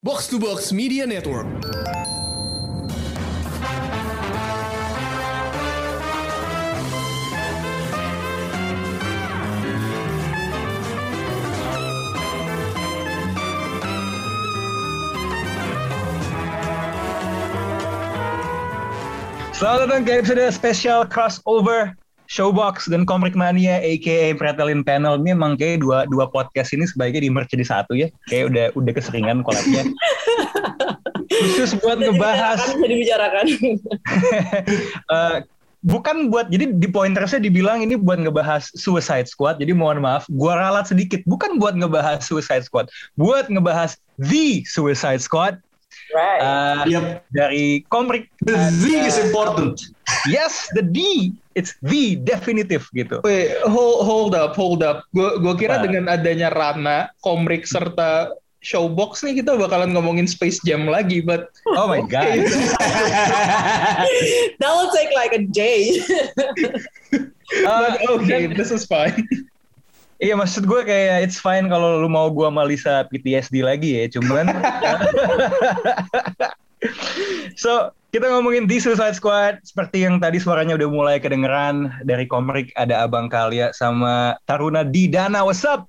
Box to Box Media Network. Selamat datang ke episode spesial crossover Showbox dan Komrik Mania aka Pretelin Panel. Ini emang kayak dua dua podcast ini sebaiknya di merge jadi satu ya. Kayak udah udah keseringan kolabnya khusus buat ngebahas. Bisa dibicarakan. Eh, bukan buat jadi di pointersnya dibilang ini buat ngebahas Suicide Squad. Jadi mohon maaf gua ralat sedikit. Bukan buat ngebahas Suicide Squad. Buat ngebahas The Suicide Squad. Right. Eh, Yep. dari Komrik The Z is important. Yes the D it's the definitive gitu Wait, hold, hold up, hold up. Gue gua kira Nah. dengan adanya Rana, Komrik serta Showbox nih kita bakalan ngomongin Space Jam lagi, but oh my god That will take like a day. Uh, but okay, this is fine. Iya maksud gue kayak it's fine kalau lu mau gua sama Lisa PTSD lagi ya, cuman So, kita ngomongin di Suicide Squad seperti yang tadi suaranya udah mulai kedengeran dari Komrik ada Abang Kalia sama Taruna Didana. What's up?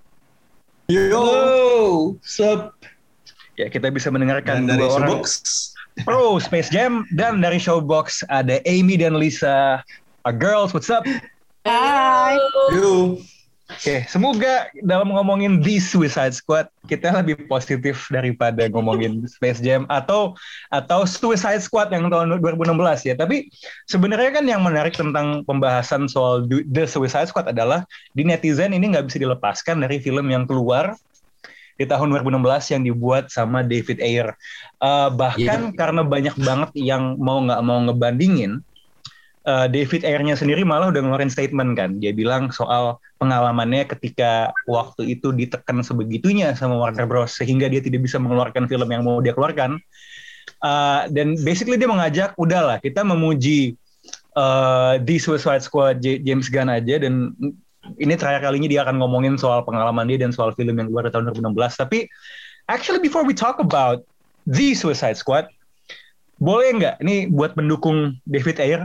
Yo. Oh, sup. Ya, kita bisa mendengarkan Dan dari dua orang Showbox. pro Space Jam dan dari Showbox ada Amy dan Lisa. Our girls, what's up? Hi. Yo. Oke, semoga dalam ngomongin The Suicide Squad kita lebih positif daripada ngomongin Space Jam atau atau Suicide Squad yang tahun 2016 ya. Tapi sebenarnya kan yang menarik tentang pembahasan soal The Suicide Squad adalah di netizen ini nggak bisa dilepaskan dari film yang keluar di tahun 2016 yang dibuat sama David Ayer. Eh, bahkan karena banyak banget yang mau nggak mau ngebandingin, eh, David Ayer-nya sendiri malah udah ngeluarin statement kan. Dia bilang soal pengalamannya ketika waktu itu ditekan sebegitunya sama Warner Bros. sehingga dia tidak bisa mengeluarkan film yang mau dia keluarkan. Eh, dan basically dia mengajak, udahlah kita memuji eh, The Suicide Squad J- James Gunn aja dan ini terakhir kalinya dia akan ngomongin soal pengalaman dia dan soal film yang keluar tahun 2016. Tapi actually before we talk about The Suicide Squad, boleh nggak ini buat pendukung David Ayer?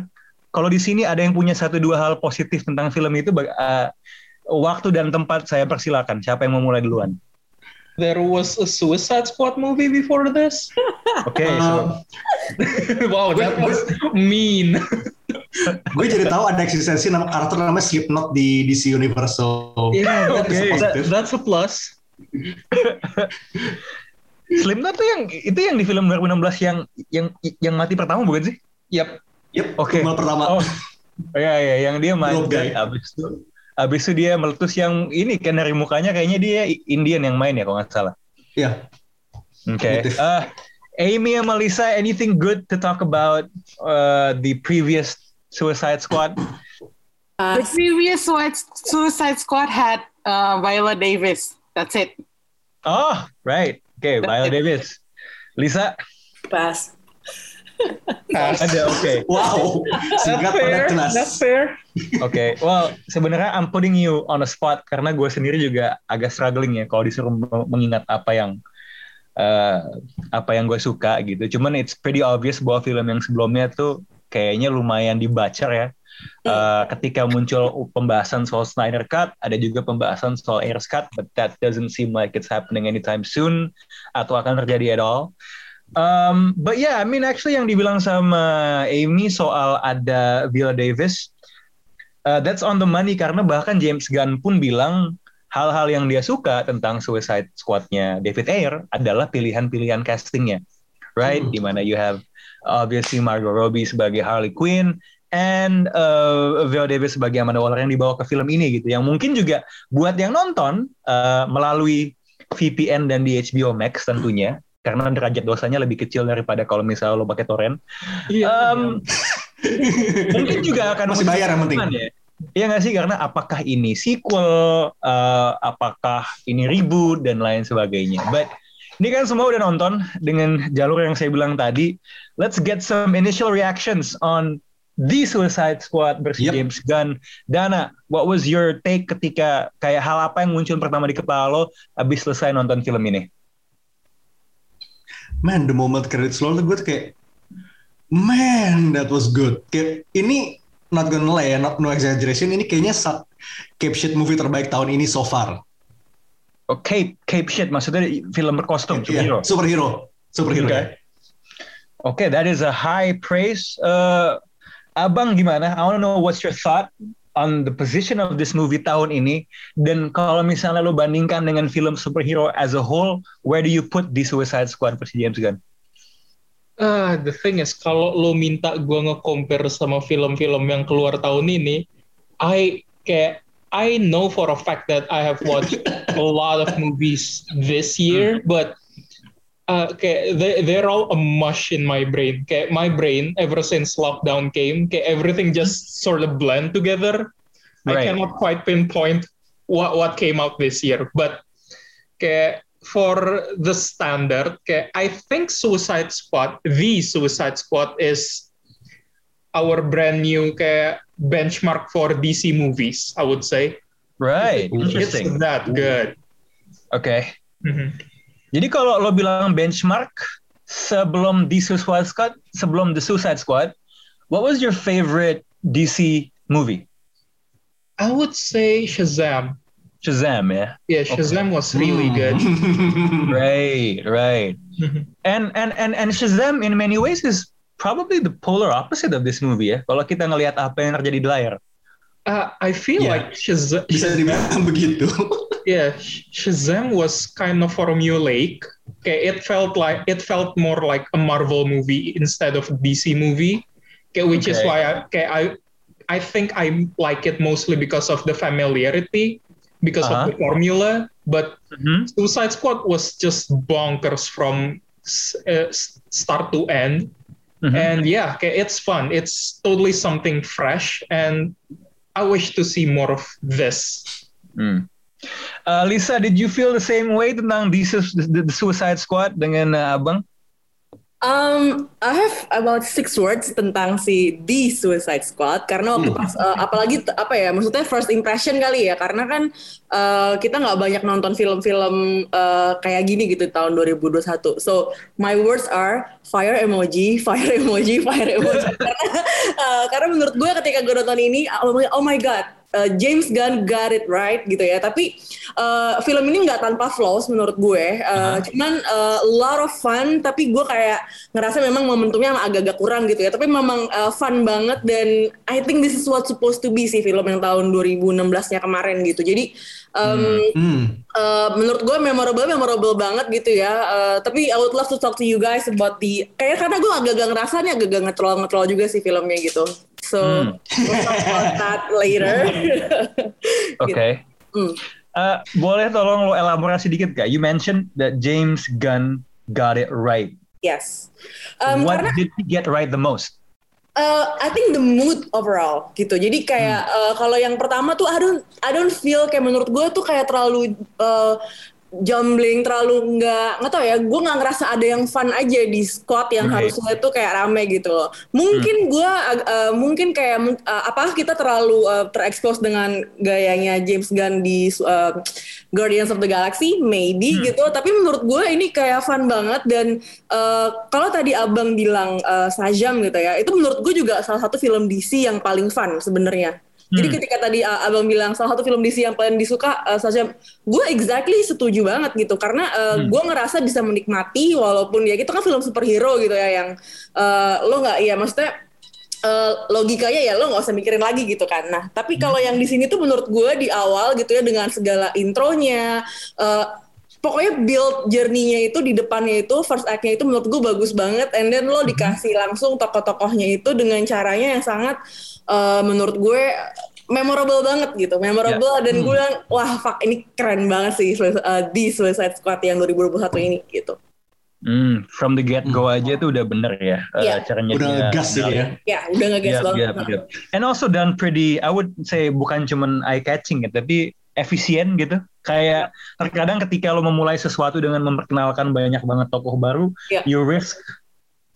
Kalau di sini ada yang punya satu dua hal positif tentang film itu, eh, waktu dan tempat saya persilakan. Siapa yang mau mulai duluan? There was a Suicide Squad movie before this? Oke, Uh, so, wow, that was mean. Gue jadi tahu ada eksistensi nama karakter namanya Slipknot di DC Universe. So, Yeah, that is okay. a That, that's a plus. Slipknot tuh yang itu yang di film 2016 yang yang yang mati pertama bukan sih? Yep. Yep, Oke. tunggal pertama. Oh, ya ya yang dia manjat guy. abis itu abis itu dia meletus yang ini kan dari mukanya kayaknya dia Indian yang main ya kalau nggak salah. Iya. Oke. Motif. Uh, Amy and Melissa, anything good to talk about uh, the previous Suicide Squad? Uh, The previous Sui- Suicide Squad had uh, Viola Davis. That's it. Oh, right. Okay, Viola Davis. Lisa, pass. Pass. ada oke. Wow, singkat padat jelas. That's fair. Oke, well sebenarnya I'm putting you on a spot karena gue sendiri juga agak struggling ya kalau disuruh me- mengingat apa yang eh, apa yang gue suka gitu. Cuman it's pretty obvious bahwa film yang sebelumnya tuh kayaknya lumayan dibaca ya. Eh, ketika muncul pembahasan soal Snyder Cut, ada juga pembahasan soal Ayer's Cut, but that doesn't seem like it's happening anytime soon atau akan terjadi at all. Um, but yeah, I mean actually yang dibilang sama Amy soal ada Viola Davis, Uh, that's on the money karena bahkan James Gunn pun bilang hal-hal yang dia suka tentang Suicide Squad-nya David Ayer adalah pilihan-pilihan castingnya, right? Hmm. Di mana you have obviously Margot Robbie sebagai Harley Quinn and uh, Viola Davis sebagai Amanda Waller yang dibawa ke film ini gitu. Yang mungkin juga buat yang nonton uh, melalui VPN dan di HBO Max tentunya karena derajat dosanya lebih kecil daripada kalau misalnya lo pakai torrent. Iya. Um, mungkin juga akan Masih bayar yang penting. ya. Iya nggak sih karena apakah ini sequel, eh, apakah ini reboot dan lain sebagainya. But ini kan semua udah nonton dengan jalur yang saya bilang tadi. Let's get some initial reactions on The Suicide Squad versus Yep. James Gunn. Dana, what was your take ketika kayak hal apa yang muncul pertama di kepala lo abis selesai nonton film ini? Man the moment credits roll tuh gue tuh kayak man that was good kayak ini not gonna lie ya not no exaggeration ini kayaknya sa- Cape Shit movie terbaik tahun ini so far Oh, Cape, Cape shit maksudnya film berkostum superhero. Iya, superhero superhero Oke. ya. Oke, that is a high praise. Uh, Abang gimana? I want to know what's your thought on the position of this movie tahun ini. Dan kalau misalnya lo bandingkan dengan film superhero as a whole, where do you put the Suicide Squad versi James Gunn? Ah, the thing is kalau lo minta gua nge-compare sama film-film yang keluar tahun ini, I kayak I know for a fact that I have watched a lot of movies this year, but uh, kayak they, they're all a mush in my brain. My brain ever since lockdown came, kayak everything just sort of blend together. Right. I cannot quite pinpoint what what came out this year, but kayak for the standard, kayak I think Suicide Squad, the Suicide Squad is our brand new kayak benchmark for DC movies, I would say. Right, It's interesting. that good. Oke. Mhm. Jadi kalau lo bilang benchmark sebelum The Suicide Squad, sebelum The Suicide Squad, what was your favorite DC movie? I would say Shazam. Shazam, ya. Yeah, Shazam was really good. Right, right. Mhm. And and and and Shazam in many ways is probably the polar opposite of this movie ya. Kalau kita ngelihat apa yang terjadi di layar. Uh, I feel Yeah. like Shazam, bisa dibilang begitu yeah, Sh- Shazam was kind of formulaic. Okay, it felt like it felt more like a Marvel movie instead of DC movie. Okay, which is why I, okay, I I think I like it mostly because of the familiarity, because Uh-huh. of the formula. But Mhm. Suicide Squad was just bonkers from uh, start to end. Mhm. And yeah, okay, it's fun. It's totally something fresh, and I wish to see more of this. Hmm. Uh, Lisa, did you feel the same way tentang The, the, the Suicide Squad dengan uh, Abang? Um, I have about six words tentang si The Suicide Squad karena waktu pas uh, apalagi apa ya maksudnya first impression kali ya karena kan uh, kita nggak banyak nonton film-film uh, kayak gini gitu tahun 2021. So my words are fire emoji, fire emoji, fire emoji. karena uh, karena menurut gue ketika gue nonton ini oh my, oh my god uh, James Gunn got it right gitu ya. Tapi uh, film ini nggak tanpa flaws menurut gue. Uh, Cuman uh, a lot of fun. Tapi gue kayak ngerasa memang momentumnya agak-agak kurang gitu ya. Tapi memang uh, fun banget dan I think this is what supposed to be sih film yang tahun 2016-nya kemarin gitu. Jadi um, hmm. Uh, menurut gue memorable memorable banget gitu ya. Uh, tapi I would love to talk to you guys about the kayak karena gue agak-agak ngerasa nih agak-agak ngetrol ngetrol juga sih filmnya gitu. So Hmm. we'll talk about that later. Oke. Gitu. Hmm. Uh, boleh tolong lo elaborasi dikit gak? You mentioned that James Gunn got it right. Yes. Um, What karena did he get right the most? uh, I think the mood overall gitu. Jadi kayak uh, kalau yang pertama tuh I don't I don't feel kayak menurut gue tuh kayak terlalu uh, jumbling terlalu nggak nggak tau ya gue nggak ngerasa ada yang fun aja di squad yang Right. harusnya tuh kayak rame gitu loh. Mungkin gue uh, mungkin kayak uh, apakah kita terlalu uh, terekspos dengan gayanya James Gunn di uh, Guardians of the Galaxy? Maybe gitu. Tapi menurut gue ini kayak fun banget dan uh, kalau tadi abang bilang uh, Sajam gitu ya itu menurut gue juga salah satu film DC yang paling fun sebenarnya jadi Hmm. ketika tadi uh, abang bilang salah satu film DC yang paling disuka uh, Sajam gue exactly setuju banget gitu karena uh, Hmm. gue ngerasa bisa menikmati walaupun ya itu kan film superhero gitu ya yang uh, lo nggak ya maksudnya uh, logikanya ya lo nggak usah mikirin lagi gitu kan. Nah, tapi kalau yang di sini tuh menurut gue di awal gitu ya dengan segala intronya, uh, pokoknya build journey-nya itu di depannya itu first act-nya itu menurut gue bagus banget. And then lo dikasih langsung tokoh-tokohnya itu dengan caranya yang sangat uh, menurut gue memorable banget gitu, memorable dan gue bilang wah fuck ini keren banget sih uh, di Suicide Squad yang 2021 ini gitu. Hmm, from the get go aja tuh udah bener ya uh, Iya. caranya udah dia- ngegas sih ya Ya udah ngegas Yep, banget. yep, yep. And also done pretty, I would say bukan cuman eye catching ya, tapi efisien gitu. Kayak terkadang ketika lo memulai sesuatu dengan memperkenalkan banyak banget tokoh baru, Yeah. you risk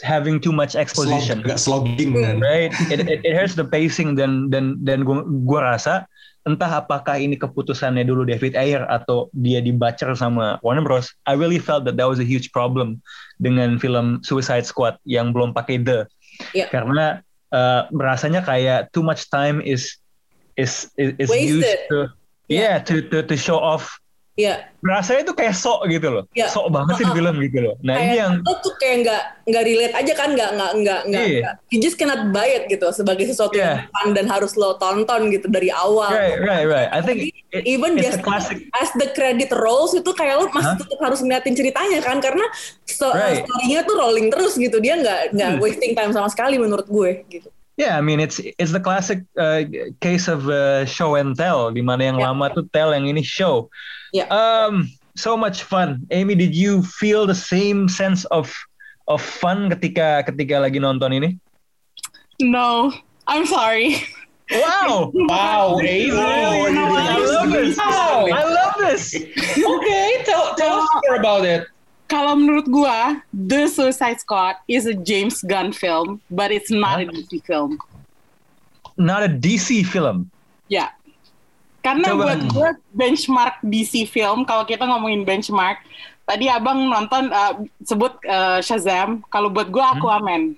having too much Slog, exposition, agak slogging kan right? It, it, it hurts the pacing dan dan dan gua, gua rasa entah apakah ini keputusannya dulu David Ayer atau dia dibacer sama Warner Bros. I really felt that that was a huge problem dengan film Suicide Squad yang belum pakai the Iya. karena uh, merasanya kayak too much time is is is, is Wasted. used to yeah to to to show off Iya. rasanya itu kayak sok gitu loh Iya. sok banget sih di Uh-uh. film gitu loh nah ini kayak yang lo tuh kayak nggak nggak relate aja kan nggak nggak nggak nggak Iya. nggak- you just cannot buy it gitu sebagai sesuatu Yeah. yang fun dan harus lo tonton gitu dari awal right right right I think it, even it's just a classic as the credit rolls itu kayak lo masih Hah? tetap harus ngeliatin ceritanya kan karena sto- Right. story-nya tuh rolling terus gitu dia nggak nggak Hmm. wasting time sama sekali menurut gue gitu Yeah, I mean it's it's the classic uh, case of uh, show and tell, di mana yang Yeah. lama tuh tell, yang ini show. Yeah. Um, so much fun. Amy, did you feel the same sense of of fun ketika ketika lagi nonton ini? No, I'm sorry. Wow, Wow, Amy. No, I love this. Wow. I love this. Okay, tell tell us more about it. Kalau menurut gua, The Suicide Squad is a James Gunn film, but it's not a DC film. Not a DC film. Ya. Karena Coba. buat gue benchmark DC film, kalau kita ngomongin benchmark, tadi abang nonton uh, sebut uh, Shazam, kalau buat gue Aquaman.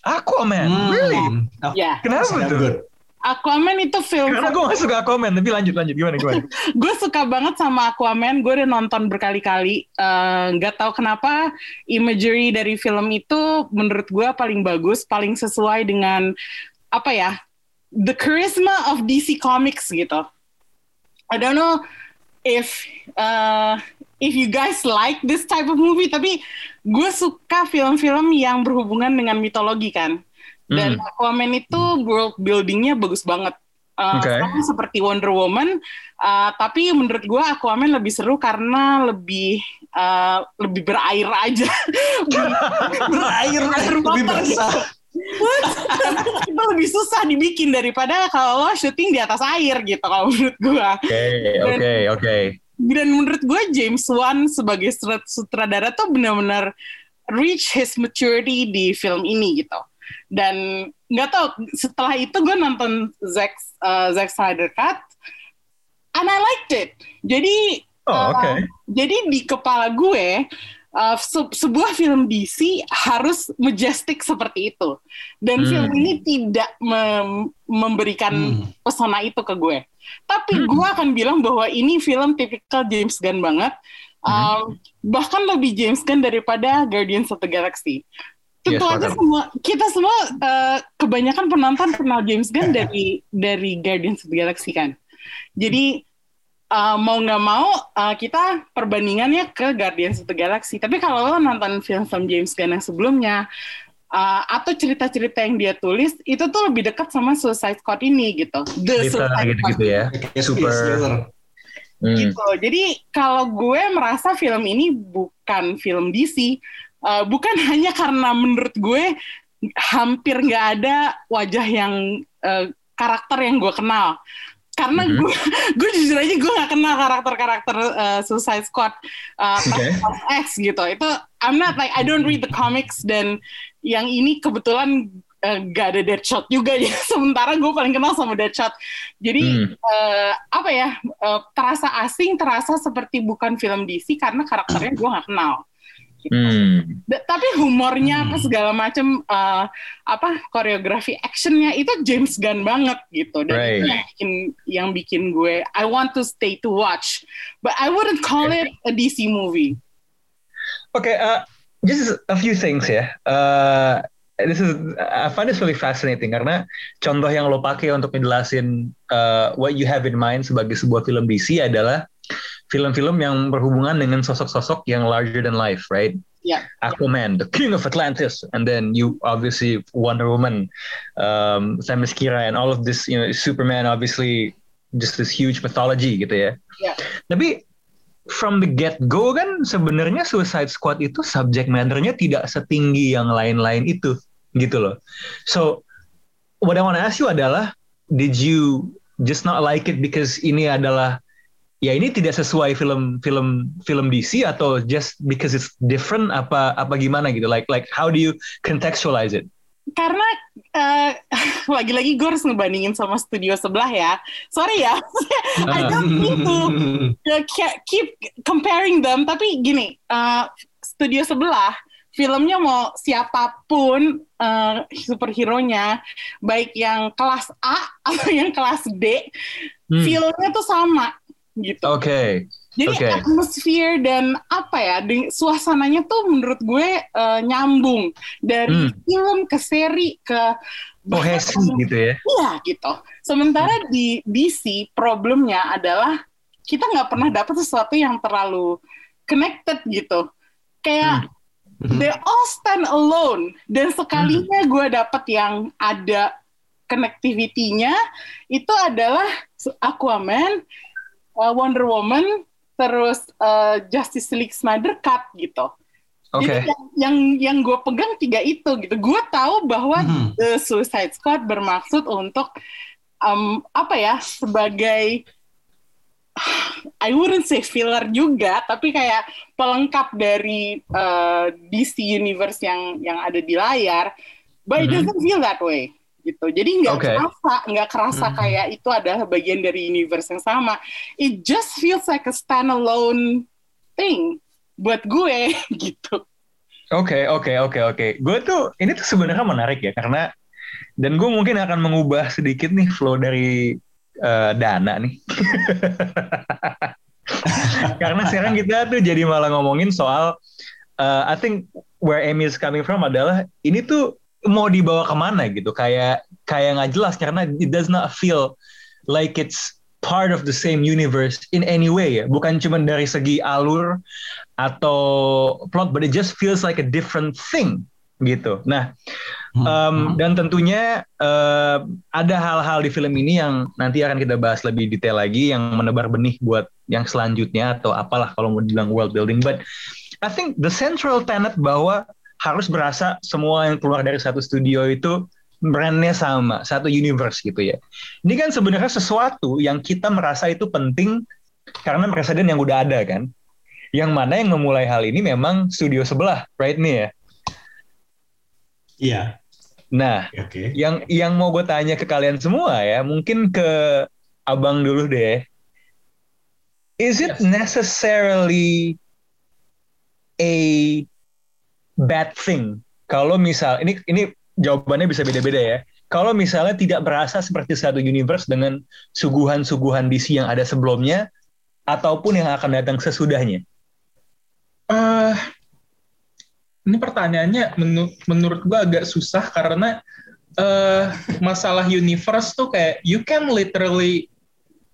Aquaman, Hmm. really? Oh, Ya, Kenapa tuh? Aquaman itu film Karena gue gak suka Aquaman, tapi lanjut lanjut gimana gimana? gue suka banget sama Aquaman. Gue udah nonton berkali-kali. Eh, Nggak tahu kenapa imagery dari film itu menurut gue paling bagus, paling sesuai dengan apa ya, the charisma of DC Comics gitu. I don't know if uh, if you guys like this type of movie, tapi gue suka film-film yang berhubungan dengan mitologi kan. Dan Aquaman itu world buildingnya bagus banget. Uh, Oke. sama seperti Wonder Woman, uh, tapi menurut gue Aquaman lebih seru karena lebih uh, lebih berair aja. Berair, lebih basah. itu lebih susah dibikin daripada kalau lo syuting di atas air gitu kalau menurut gue. Oke oke oke. dan menurut gue James Wan sebagai sutradara tuh benar-benar reach his maturity di film ini gitu dan nggak tahu setelah itu gue nonton Zack uh, Zack Snyder Cut and I liked it jadi Oh uh, oke. jadi di kepala gue uh, se- sebuah film DC harus majestic seperti itu dan Hmm. film ini tidak mem- memberikan Hmm. pesona itu ke gue tapi Hmm. gue akan bilang bahwa ini film tipikal James Gunn banget Hmm. Um, bahkan lebih James Gunn daripada Guardians of the Galaxy Yes, tentu aja sepakat. semua kita semua uh, kebanyakan penonton kenal James Gunn dari dari Guardians of the Galaxy kan jadi uh, mau nggak mau uh, kita perbandingannya ke Guardians of the Galaxy. Tapi kalau lo nonton film-film James Gunn yang sebelumnya uh, atau cerita-cerita yang dia tulis itu tuh lebih dekat sama Suicide Squad ini gitu. The Suicide gitu-gitu Squad ya. Kayak Super. Hmm. gitu. Jadi kalau gue merasa film ini bukan film DC, uh, bukan hanya karena menurut gue hampir nggak ada wajah yang uh, karakter yang gue kenal. Karena Mhm. gue, gue jujur aja gue gak kenal karakter-karakter uh, Suicide Squad uh. Task X gitu. Itu I'm not like I don't read the comics dan yang ini kebetulan uh, gak ada Deadshot juga ya. Sementara gue paling kenal sama Deadshot. Jadi Hmm. eh, apa ya eh, terasa asing, terasa seperti bukan film DC karena karakternya gue nggak kenal. Gitu. Hmm. Da- tapi humornya apa Hmm. segala macam eh, apa koreografi actionnya itu James Gunn banget gitu dan Right. itu yang bikin yang bikin gue I want to stay to watch but I wouldn't call it a DC movie. Okay, uh, just a few things ya. Uh, this is I find this really fascinating karena contoh yang lo pakai untuk ngejelasin uh, what you have in mind sebagai sebuah film DC adalah film-film yang berhubungan dengan sosok-sosok yang larger than life, right? Ya. Aquaman, the King of Atlantis, and then you obviously Wonder Woman, um, Themyscira, and all of this, you know, Superman, obviously just this huge mythology gitu ya. Ya. Tapi from the get go kan sebenarnya Suicide Squad itu subject matter-nya tidak setinggi yang lain-lain itu gitu loh. So what I want to ask you adalah did you just not like it because ini adalah ya ini tidak sesuai film film film DC atau just because it's different apa apa gimana gitu like like how do you contextualize it? karena eh, lagi-lagi gue harus ngebandingin sama studio sebelah ya. Sorry ya, I don't mean to uh, ke- keep comparing them. Tapi gini, eh, studio sebelah filmnya mau siapa pun eh, superhero-nya, baik yang kelas A atau yang kelas D, Hmm. filmnya tuh sama gitu. Oke. Jadi Oke. atmosfer dan apa ya, di- suasananya tuh menurut gue eh, nyambung dari Hmm. film ke seri ke Kohesi gitu ya. Iya gitu. Sementara di DC problemnya adalah kita nggak pernah dapat sesuatu yang terlalu connected gitu. Kayak Hmm. They all stand alone. Dan sekalinya gue dapet yang ada connectivity-nya itu adalah Aquaman, uh, Wonder Woman, terus uh, Justice League Snyder Cut gitu. Oke. Jadi yang yang, yang gue pegang tiga itu gitu. Gue tahu bahwa Mhm. The Suicide Squad bermaksud untuk um, apa ya sebagai I wouldn't say filler juga, tapi kayak pelengkap dari uh, DC Universe yang yang ada di layar. But it Mhm. doesn't feel that way gitu. Jadi nggak Oke. kerasa, nggak kerasa Mhm. kayak itu adalah bagian dari universe yang sama. It just feels like a standalone thing buat gue gitu. Oke, oke, oke, oke. Gue tuh ini tuh sebenarnya menarik ya karena dan gue mungkin akan mengubah sedikit nih flow dari eh, dana nih. karena sekarang kita tuh jadi malah ngomongin soal eh, I think where Amy is coming from adalah ini tuh mau dibawa ke mana gitu. Kayak kayak nggak jelas karena it does not feel like it's part of the same universe in any way ya. Bukan cuma dari segi alur atau plot but it just feels like a different thing gitu. Nah Hmm. Um, dan tentunya eh, ada hal-hal di film ini yang nanti akan kita bahas lebih detail lagi yang menebar benih buat yang selanjutnya atau apalah kalau mau dibilang world building. But I think the central tenet bahwa harus berasa semua yang keluar dari satu studio itu brandnya sama, satu universe gitu ya. Ini kan sebenarnya sesuatu yang kita merasa itu penting karena presiden yang udah ada kan. Yang mana yang memulai hal ini memang studio sebelah, right nih ya. Iya. Nah, Oke. yang yang mau gue tanya ke kalian semua ya, mungkin ke abang dulu deh. Is it Yes. necessarily a bad thing kalau misal ini ini jawabannya bisa beda-beda ya. Kalau misalnya tidak berasa seperti satu universe dengan suguhan-suguhan DC yang ada sebelumnya ataupun yang akan datang sesudahnya. Eh, ini pertanyaannya menu- menurut gua agak susah karena eh masalah universe tuh kayak you can literally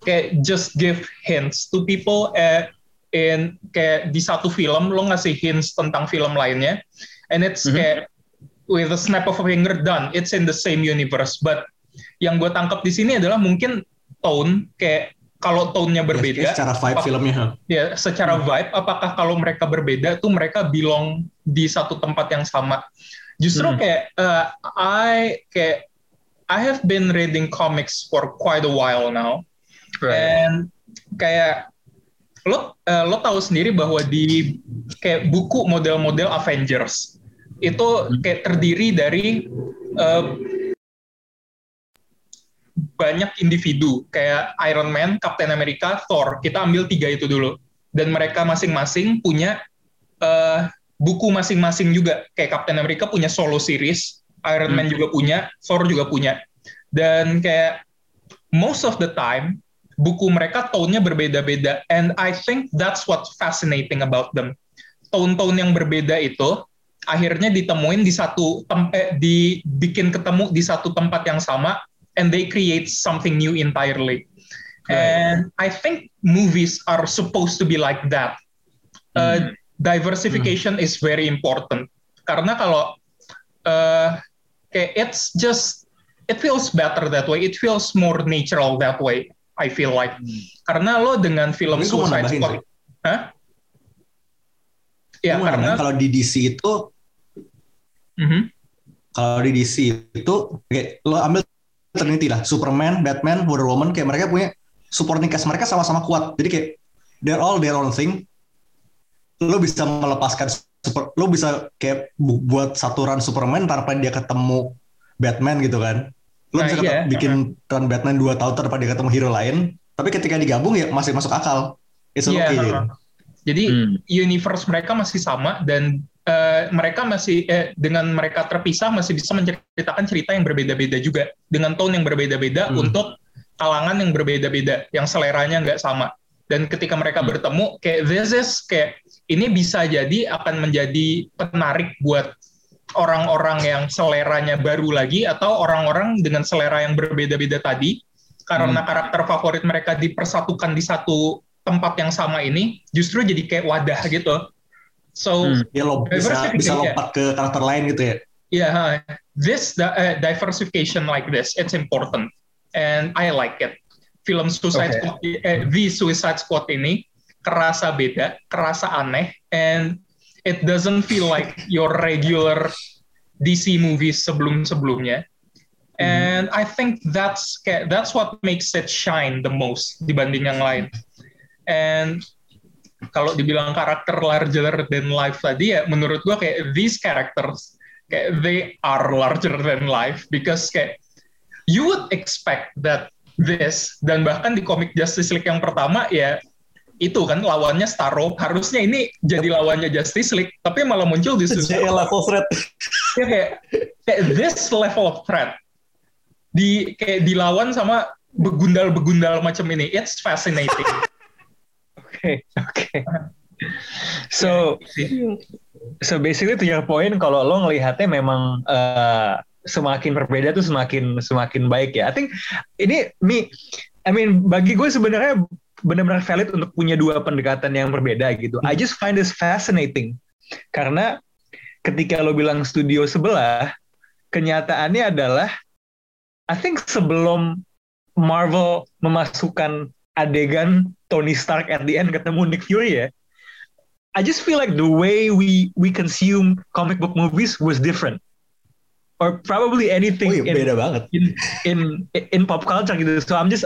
kayak just give hints to people eh, in kayak di satu film lo ngasih hints tentang film lainnya and it's Mhm. kayak with a snap of a finger done it's in the same universe but yang gue tangkap di sini adalah mungkin tone kayak kalau tone-nya berbeda Ya, secara vibe apa- filmnya. ya secara vibe apakah kalau mereka berbeda tuh mereka belong di satu tempat yang sama? Justru Hmm. kayak eh, I kayak I have been reading comics for quite a while now. And kayak lo eh, lo tahu sendiri bahwa di kayak buku model-model Avengers itu kayak terdiri dari eh, banyak individu kayak Iron Man, Captain America, Thor. Kita ambil tiga itu dulu. Dan mereka masing-masing punya eh, buku masing-masing juga. Kayak Captain America punya solo series, Iron Man Hmm. juga punya, Thor juga punya. Dan kayak most of the time buku mereka tone-nya berbeda-beda. And I think that's what fascinating about them. Tone-tone yang berbeda itu akhirnya ditemuin di satu tem eh, dibikin ketemu di satu tempat yang sama and they create something new entirely. And I think movies are supposed to be like that. Uh, diversification is very important karena kalau uh, it's just it feels better that way. It feels more natural that way. I feel like karena lo dengan film mau Suicide Squad, sih. Ya karena kalau di DC itu Mhm. kalau di DC itu kayak lo ambil Trinity lah Superman, Batman, Wonder Woman kayak mereka punya supporting cast mereka sama-sama kuat jadi kayak they're all their own thing lo bisa melepaskan super lo bisa kayak bu- buat satu run Superman tanpa dia ketemu Batman gitu kan. Lo Nah, bisa iya. ketemu- bikin run Batman 2 tahun tanpa dia ketemu hero lain, tapi ketika digabung ya masih masuk akal. It's Iya, okay. heeh. Jadi Hmm. universe mereka masih sama dan eh, mereka masih eh, dengan mereka terpisah masih bisa menceritakan cerita yang berbeda-beda juga dengan tone yang berbeda-beda Hmm. untuk kalangan yang berbeda-beda yang seleranya nggak sama. Dan ketika mereka Hmm. bertemu kayak this is kayak ini bisa jadi akan menjadi penarik buat orang-orang yang seleranya baru lagi atau orang-orang dengan selera yang berbeda-beda tadi karena karakter favorit mereka dipersatukan di satu tempat yang sama ini justru jadi kayak wadah gitu. So Hmm. Dia lo bisa Diversification, bisa lompat ke karakter lain gitu ya. yeah, huh, this uh, diversification like this it's important and I like it. Film Suicide Okay. Squad, eh, The Suicide Squad ini kerasa beda, kerasa aneh, and it doesn't feel like your regular DC movies sebelum-sebelumnya. And I think that's that's what makes it shine the most dibanding yang lain. And kalau dibilang karakter larger than life tadi ya menurut gua kayak these characters kayak they are larger than life because kayak you would expect that this dan bahkan di komik Justice League yang pertama ya itu kan lawannya Starro harusnya ini jadi lawannya Justice League tapi malah muncul di JL level threat. ya kayak, kayak this level of threat di kayak dilawan sama begundal-begundal macam ini. It's fascinating Oke, oke. So, so basically to point, kalau lo ngelihatnya memang eh, semakin berbeda tuh semakin semakin baik ya. I think ini mi, I mean bagi gue sebenarnya benar-benar valid untuk punya dua pendekatan yang berbeda gitu. I just find this fascinating karena ketika lo bilang studio sebelah, kenyataannya adalah I think sebelum Marvel memasukkan adegan Tony Stark at the end ketemu Nick Fury ya, I just feel like the way we we consume comic book movies was different, or probably anything Oh iya, in, banget. in in in pop culture gitu. So I'm just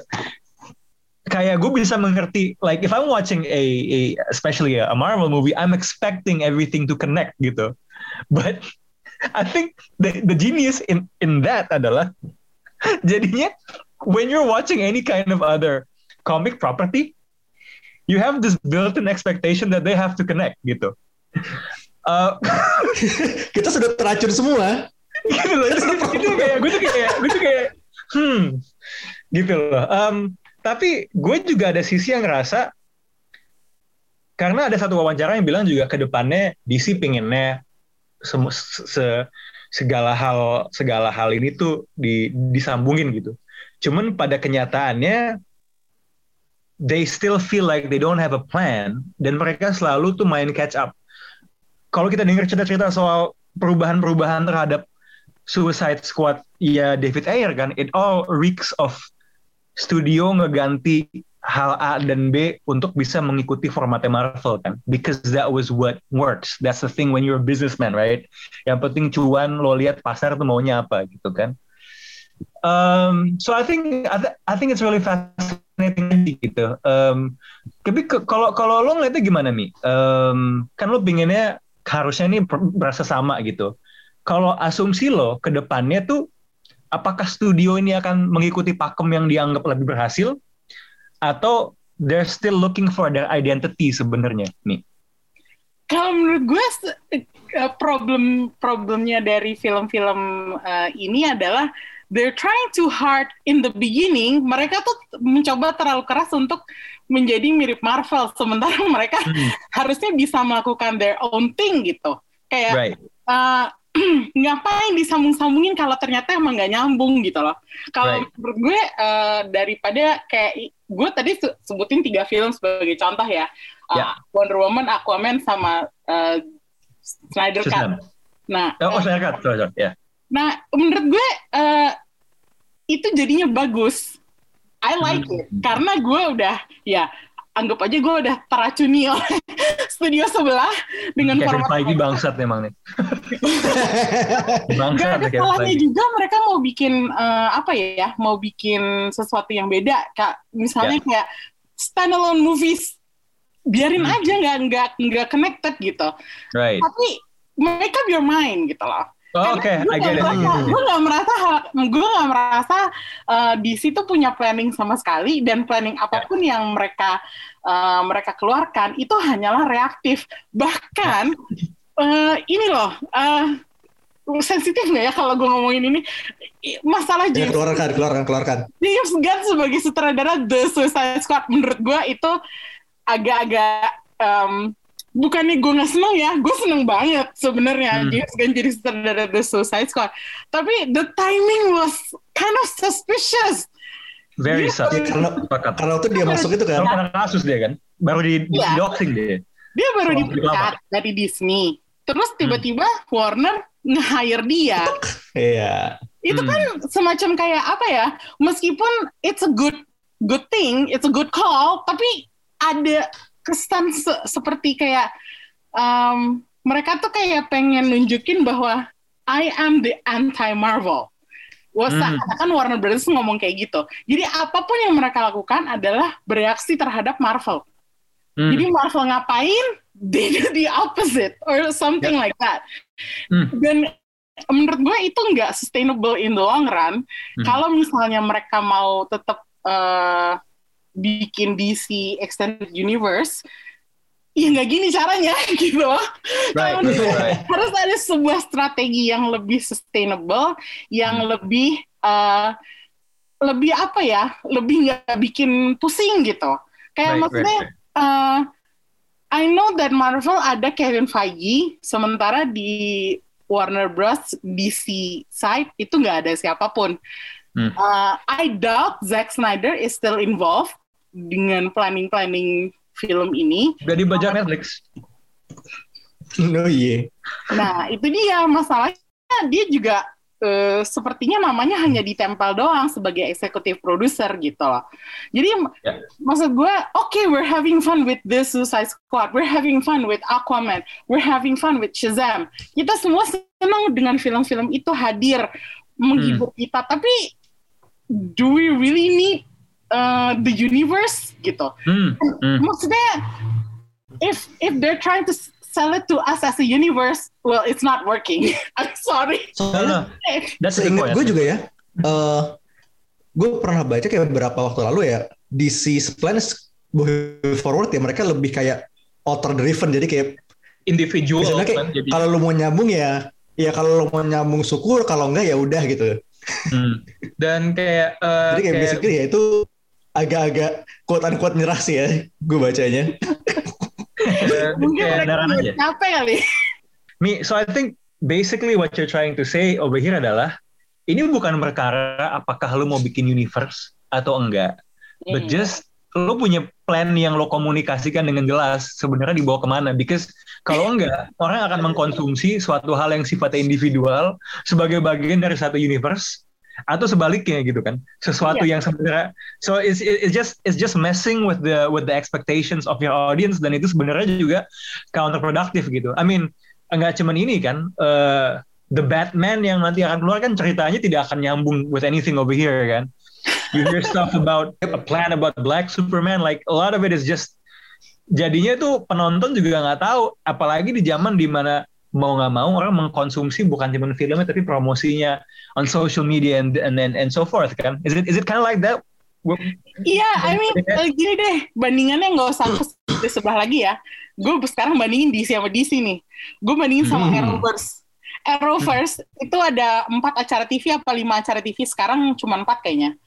kayak gue bisa mengerti like if I'm watching a, a especially a, Marvel movie, I'm expecting everything to connect gitu. But I think the the genius in in that adalah jadinya when you're watching any kind of other comic property, you have this built-in expectation that they have to connect gitu. Uh, Kita sudah teracun semua. gitu loh. Itu, itu kayak gue tuh kayak gue tuh kayak hmm gitu loh. Um, tapi gue juga ada sisi yang ngerasa karena ada satu wawancara yang bilang juga ke depannya DC pinginnya sem- se- segala hal segala hal ini tuh di, disambungin gitu. Cuman pada kenyataannya they still feel like they don't have a plan dan mereka selalu tuh main catch up. Kalau kita dengar cerita-cerita soal perubahan-perubahan terhadap Suicide Squad ya David Ayer kan, it all reeks of studio ngeganti hal A dan B untuk bisa mengikuti formatnya Marvel kan, because that was what works. That's the thing when you're a businessman, right? Yang penting cuan, lo lihat pasar tuh maunya apa gitu kan. Um, so I think I, th- I think it's really fascinating gitu. Um, tapi kalau kalau lo ngeliatnya gimana nih? Um, kan lo pinginnya harusnya ini berasa sama gitu. Kalau asumsi lo ke depannya tuh apakah studio ini akan mengikuti pakem yang dianggap lebih berhasil atau they're still looking for their identity sebenarnya nih? Kalau menurut gue eh, problem problemnya dari film-film eh, ini adalah they're trying too hard in the beginning. Mereka tuh mencoba terlalu keras untuk menjadi mirip Marvel, sementara mereka Hmm. harusnya bisa melakukan their own thing gitu. Kayak Right. eh, ngapain disambung-sambungin kalau ternyata emang nggak nyambung gitu loh. Kalau Right. menurut gue eh, daripada kayak gue tadi se- sebutin tiga film sebagai contoh ya, Eh, Ya. Wonder Woman, Aquaman, sama eh, Snyder Cut. Nah, Oh, oh saya cut, sorry, sorry, ya. Nah menurut gue eh, itu jadinya bagus. I like Hmm. it karena gue udah ya anggap aja gue udah teracuni oleh studio sebelah dengan Kevin format Feige bangsat memang nih. Gak bangsat ada nih Kevin salahnya Feige. juga mereka mau bikin eh, apa ya, mau bikin sesuatu yang beda, kak. Misalnya Ya. kayak standalone movies, biarin Hmm. aja nggak nggak nggak connected gitu. Right. Tapi make up your mind gitu loh. Oh, Oke, gue gak merasa, gue gak merasa, gue gak merasa uh, DC tuh punya planning sama sekali dan planning apa pun yang mereka uh, mereka keluarkan itu hanyalah reaktif. Bahkan uh, ini loh, uh, sensitif nggak ya kalau gue ngomongin ini masalah Ya, James, keluarkan, keluarkan, keluarkan. James Gunn sebagai sutradara The Suicide Squad menurut gue itu agak-agak um, bukannya gue nggak seneng ya, gue seneng banget sebenarnya Hmm. James Gunn jadi sutradara The Suicide Squad. Tapi the timing was kind of suspicious. Very sus. Ya, karena karena waktu dia masuk itu kan. Baru kena kasus dia kan? Baru di, di Iya. doxing dia. Dia baru dipecat dari Disney. Terus tiba-tiba Warner nge-hire dia. Iya. itu Hmm. kan semacam kayak apa ya meskipun it's a good good thing it's a good call tapi ada kesan se- seperti kayak um, mereka tuh kayak pengen nunjukin bahwa I am the anti Marvel Wah, Hmm. kan Warner Brothers ngomong kayak gitu. Jadi apa pun yang mereka lakukan adalah bereaksi terhadap Marvel. Hmm. Jadi Marvel ngapain, they do the opposite or something like that. Hmm. Dan menurut gue itu nggak sustainable in the long run. Hmm. Kalau misalnya mereka mau tetap eh, bikin DC Extended Universe, ya nggak gini caranya gitu loh. Right, right. Harus ada sebuah strategi yang lebih sustainable, yang lebih eh, lebih apa ya, lebih nggak bikin pusing gitu. Kayak Right, maksudnya right, right. uh, I know that Marvel ada Kevin Feige, sementara di Warner Bros. DC side itu nggak ada siapa pun. Hmm. Uh, I doubt Zack Snyder is still involved dengan planning-planning film ini. Udah dibajak Netflix. No iya. Nah, itu dia masalahnya dia juga eh, sepertinya namanya hanya ditempel doang sebagai eksekutif produser gitu loh. Jadi Ya. maksud gue, oke we're having fun with this Suicide Squad, we're having fun with Aquaman, we're having fun with Shazam. Kita semua senang dengan film-film itu hadir menghibur kita, tapi do we really need uh, the universe gitu? Hmm. Hmm. maksudnya if if they're trying to sell it to us as a universe well it's not working I'm sorry. Soalnya That's the seingat point. gue juga ya, eh gue pernah baca kayak beberapa waktu lalu ya, DC plans forward ya mereka lebih kayak author driven jadi kayak individual kayak kan jadi kalau lu mau nyambung ya ya kalau lu mau nyambung syukur kalau enggak ya udah gitu Hmm. dan kayak eh, jadi kayak, kayak basically ya itu agak-agak quote unquote nyerah sih ya gue bacanya mungkin mereka aja. capek kali Mi, so I think basically what you're trying to say over here adalah ini bukan perkara apakah lu mau bikin universe atau enggak, but Hmm. just lu punya plan yang lo komunikasikan dengan jelas sebenarnya dibawa ke mana because kalau enggak orang akan mengkonsumsi suatu hal yang sifatnya individual sebagai bagian dari satu universe atau sebaliknya gitu kan. Sesuatu yang sebenarnya so it's, it's just it's just messing with the with the expectations of your audience. Dan itu sebenarnya juga counterproductive gitu. I mean enggak cuman ini kan eh, the Batman yang nanti akan keluar kan ceritanya tidak akan nyambung with anything over here kan. You hear stuff about a plan about Black Superman like a lot of it is just jadinya tuh penonton juga nggak tahu. Apalagi di zaman di mana mau nggak mau orang mengkonsumsi bukan cuma filmnya tapi promosinya on social media and and and, and so forth kan is it is it kind of like that Iya, I mean eh, gini deh, bandingannya nggak usah ke di sebelah lagi ya. Gue sekarang bandingin DC sama DC nih. Gue bandingin sama Hmm. Arrowverse. Arrowverse itu ada empat acara TV apa lima acara TV sekarang cuma empat kayaknya.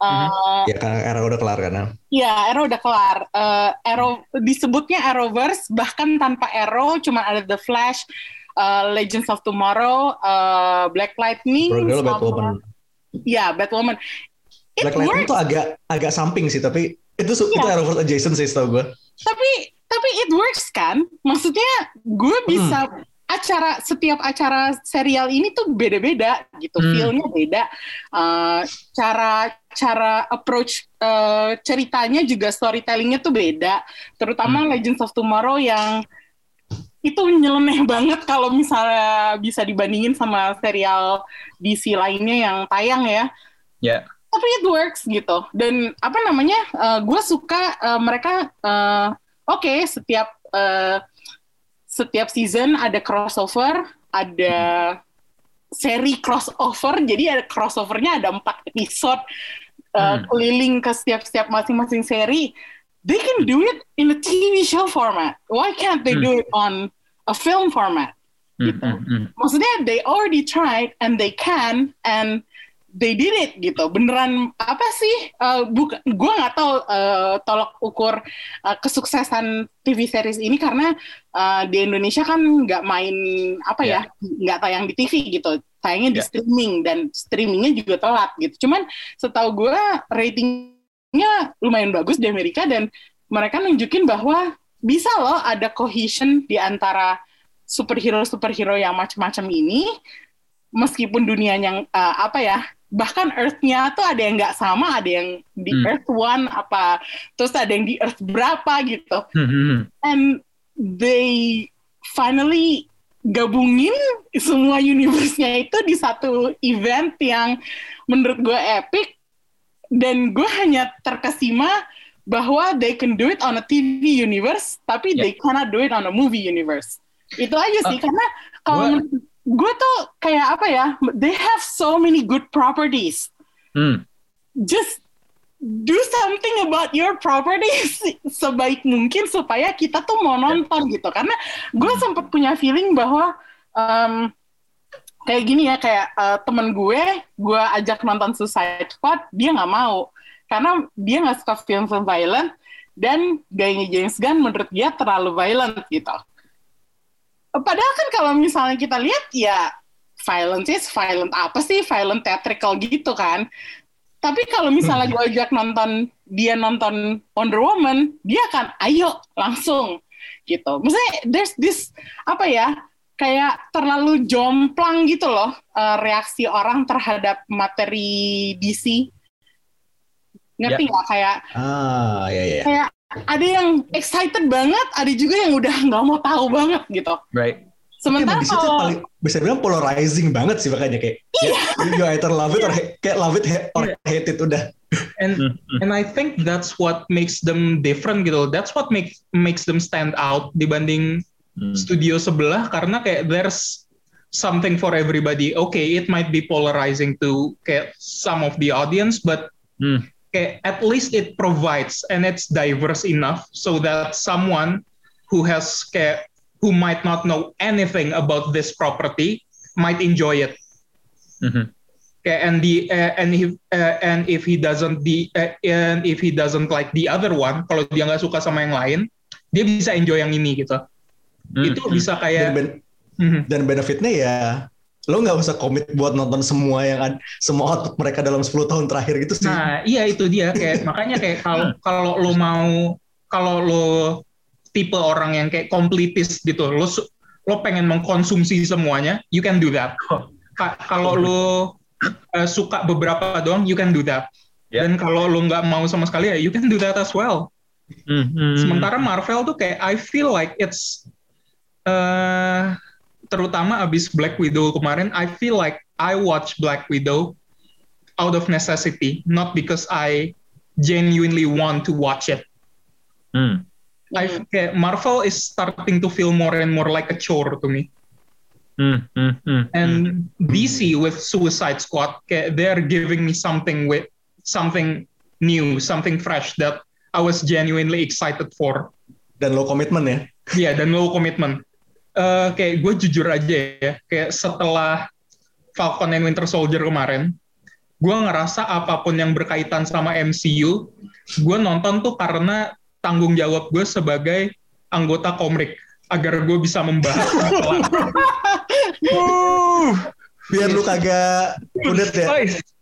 Eh, ya karena era udah kelar kan Ya, Arrow udah kelar. Eh, Arrow disebutnya Arrowverse, bahkan tanpa Arrow cuma ada The Flash, eh, Legends of Tomorrow, eh, Black Lightning, Bro, sama- Batwoman Ya, Batwoman. It Black Lightning works, tuh agak agak samping sih tapi itu su- itu Iya. Arrowverse adjacent sih tau gue tapi tapi it works kan? Maksudnya gue bisa Hmm. Acara setiap acara serial ini tuh beda-beda gitu, Hmm. feel-nya beda, Eh, cara cara approach eh, ceritanya juga storytellingnya tuh beda, terutama Hmm. Legends of Tomorrow yang itu nyeleneh banget kalau misalnya bisa dibandingin sama serial DC lainnya yang tayang ya. ya Tapi it works gitu. Dan apa namanya? gue suka eh, mereka eh, oke setiap eh, setiap season ada crossover, ada seri crossover jadi ada crossovernya ada empat episode uh, Hmm. keliling ke setiap-setiap masing-masing seri they can do it in a TV show format why can't they Hmm. do it on a film format Hmm, gitu. hmm, hmm. maksudnya they already tried and they can and they did it gitu. Beneran apa sih? Uh, bukan gue nggak tahu uh, tolok ukur uh, kesuksesan TV series ini karena uh, di Indonesia kan nggak main apa ya nggak tayang di TV gitu. Tayangnya di Ya. streaming dan streamingnya juga telat gitu. Cuman setahu gue ratingnya lumayan bagus di Amerika dan mereka nunjukin bahwa bisa loh ada cohesion di antara superhero superhero yang macam-macam ini meskipun dunianya uh, apa ya bahkan Earth-nya tuh ada yang nggak sama ada yang di Hmm. Earth One apa terus ada yang di Earth berapa gitu Hmm, hmm, hmm. and they finally gabungin semua universe-nya itu di satu event yang menurut gue epic dan gue hanya terkesima bahwa they can do it on a TV universe tapi Yeah. they cannot do it on a movie universe itu aja sih Uh, karena kalau gua- gue tuh kayak apa ya they have so many good properties. Hmm. just do something about your properties sebaik mungkin supaya kita tuh mau nonton gitu. Karena gue sempat punya feeling bahwa em, kayak gini ya kayak eh, temen gue gue ajak nonton Suicide Squad dia nggak mau. Karena dia nggak suka film-film violent dan gayanya James Gunn menurut dia terlalu violent gitu padahal kan kalau misalnya kita lihat ya violence is violent apa sih? Violent theatrical gitu kan. Tapi kalau misalnya gue ajak nonton dia nonton Wonder Woman dia akan ayo langsung. Gitu. Maksudnya there's this apa ya kayak terlalu jomplang gitu loh eh, reaksi orang terhadap materi DC ngerti nggak? Kayak Ah, ya ya. ya. kayak ada yang excited banget ada juga yang udah nggak mau tahu banget gitu Right. sementara situ kalau paling bisa bilang polarizing banget sih makanya kayak Iya. ya, you either love it or ha- kayak love it or hate it udah. and Hmm, hmm. and I think that's what makes them different gitu. That's what makes makes them stand out dibanding Hmm. studio sebelah karena kayak there's something for everybody. Okay, it might be polarizing to kayak some of the audience, but Hmm. Kayak at least it provides and it's diverse enough so that someone who has kayak who might not know anything about this property might enjoy it. Mhm. Okay, and the uh, and if uh, and if he doesn't the uh, and if he doesn't like the other one, kalau dia nggak suka sama yang lain, dia bisa enjoy yang ini gitu. Hmm, Itu hmm. bisa Dan, kayak ben- Mhm. dan benefitnya ya lo nggak usah komit buat nonton semua yang ad- semua output mereka dalam 10 tahun terakhir gitu sih. Nah, iya itu dia kayak makanya kayak kalau kalau lo mau kalau lo tipe orang yang kayak kompletis gitu, lo lo pengen mengkonsumsi semuanya, you can do that. Ka- kalau lo uh, suka beberapa doang, you can do that. Ya. Dan kalau lo nggak mau sama sekali ya, you can do that as well. Hmm, hmm. Sementara Marvel tuh kayak I feel like it's uh, terutama abis Black Widow kemarin, I feel like I watch Black Widow out of necessity, not because I genuinely want to watch it. Hmm. I kayak Marvel is starting to feel more and more like a chore to me. Hmm, hmm, hmm. And DC with Suicide Squad, kayak they're giving me something with something new, something fresh that I was genuinely excited for. Dan lo komitmen ya. Iya, dan low commitment. Eh, kayak gue jujur aja ya, kayak setelah Falcon and Winter Soldier kemarin, gue ngerasa apa pun yang berkaitan sama MCU, gue nonton tuh karena tanggung jawab gue sebagai anggota komik agar gue bisa membahas masalah. Biar lu kagak kudet ya.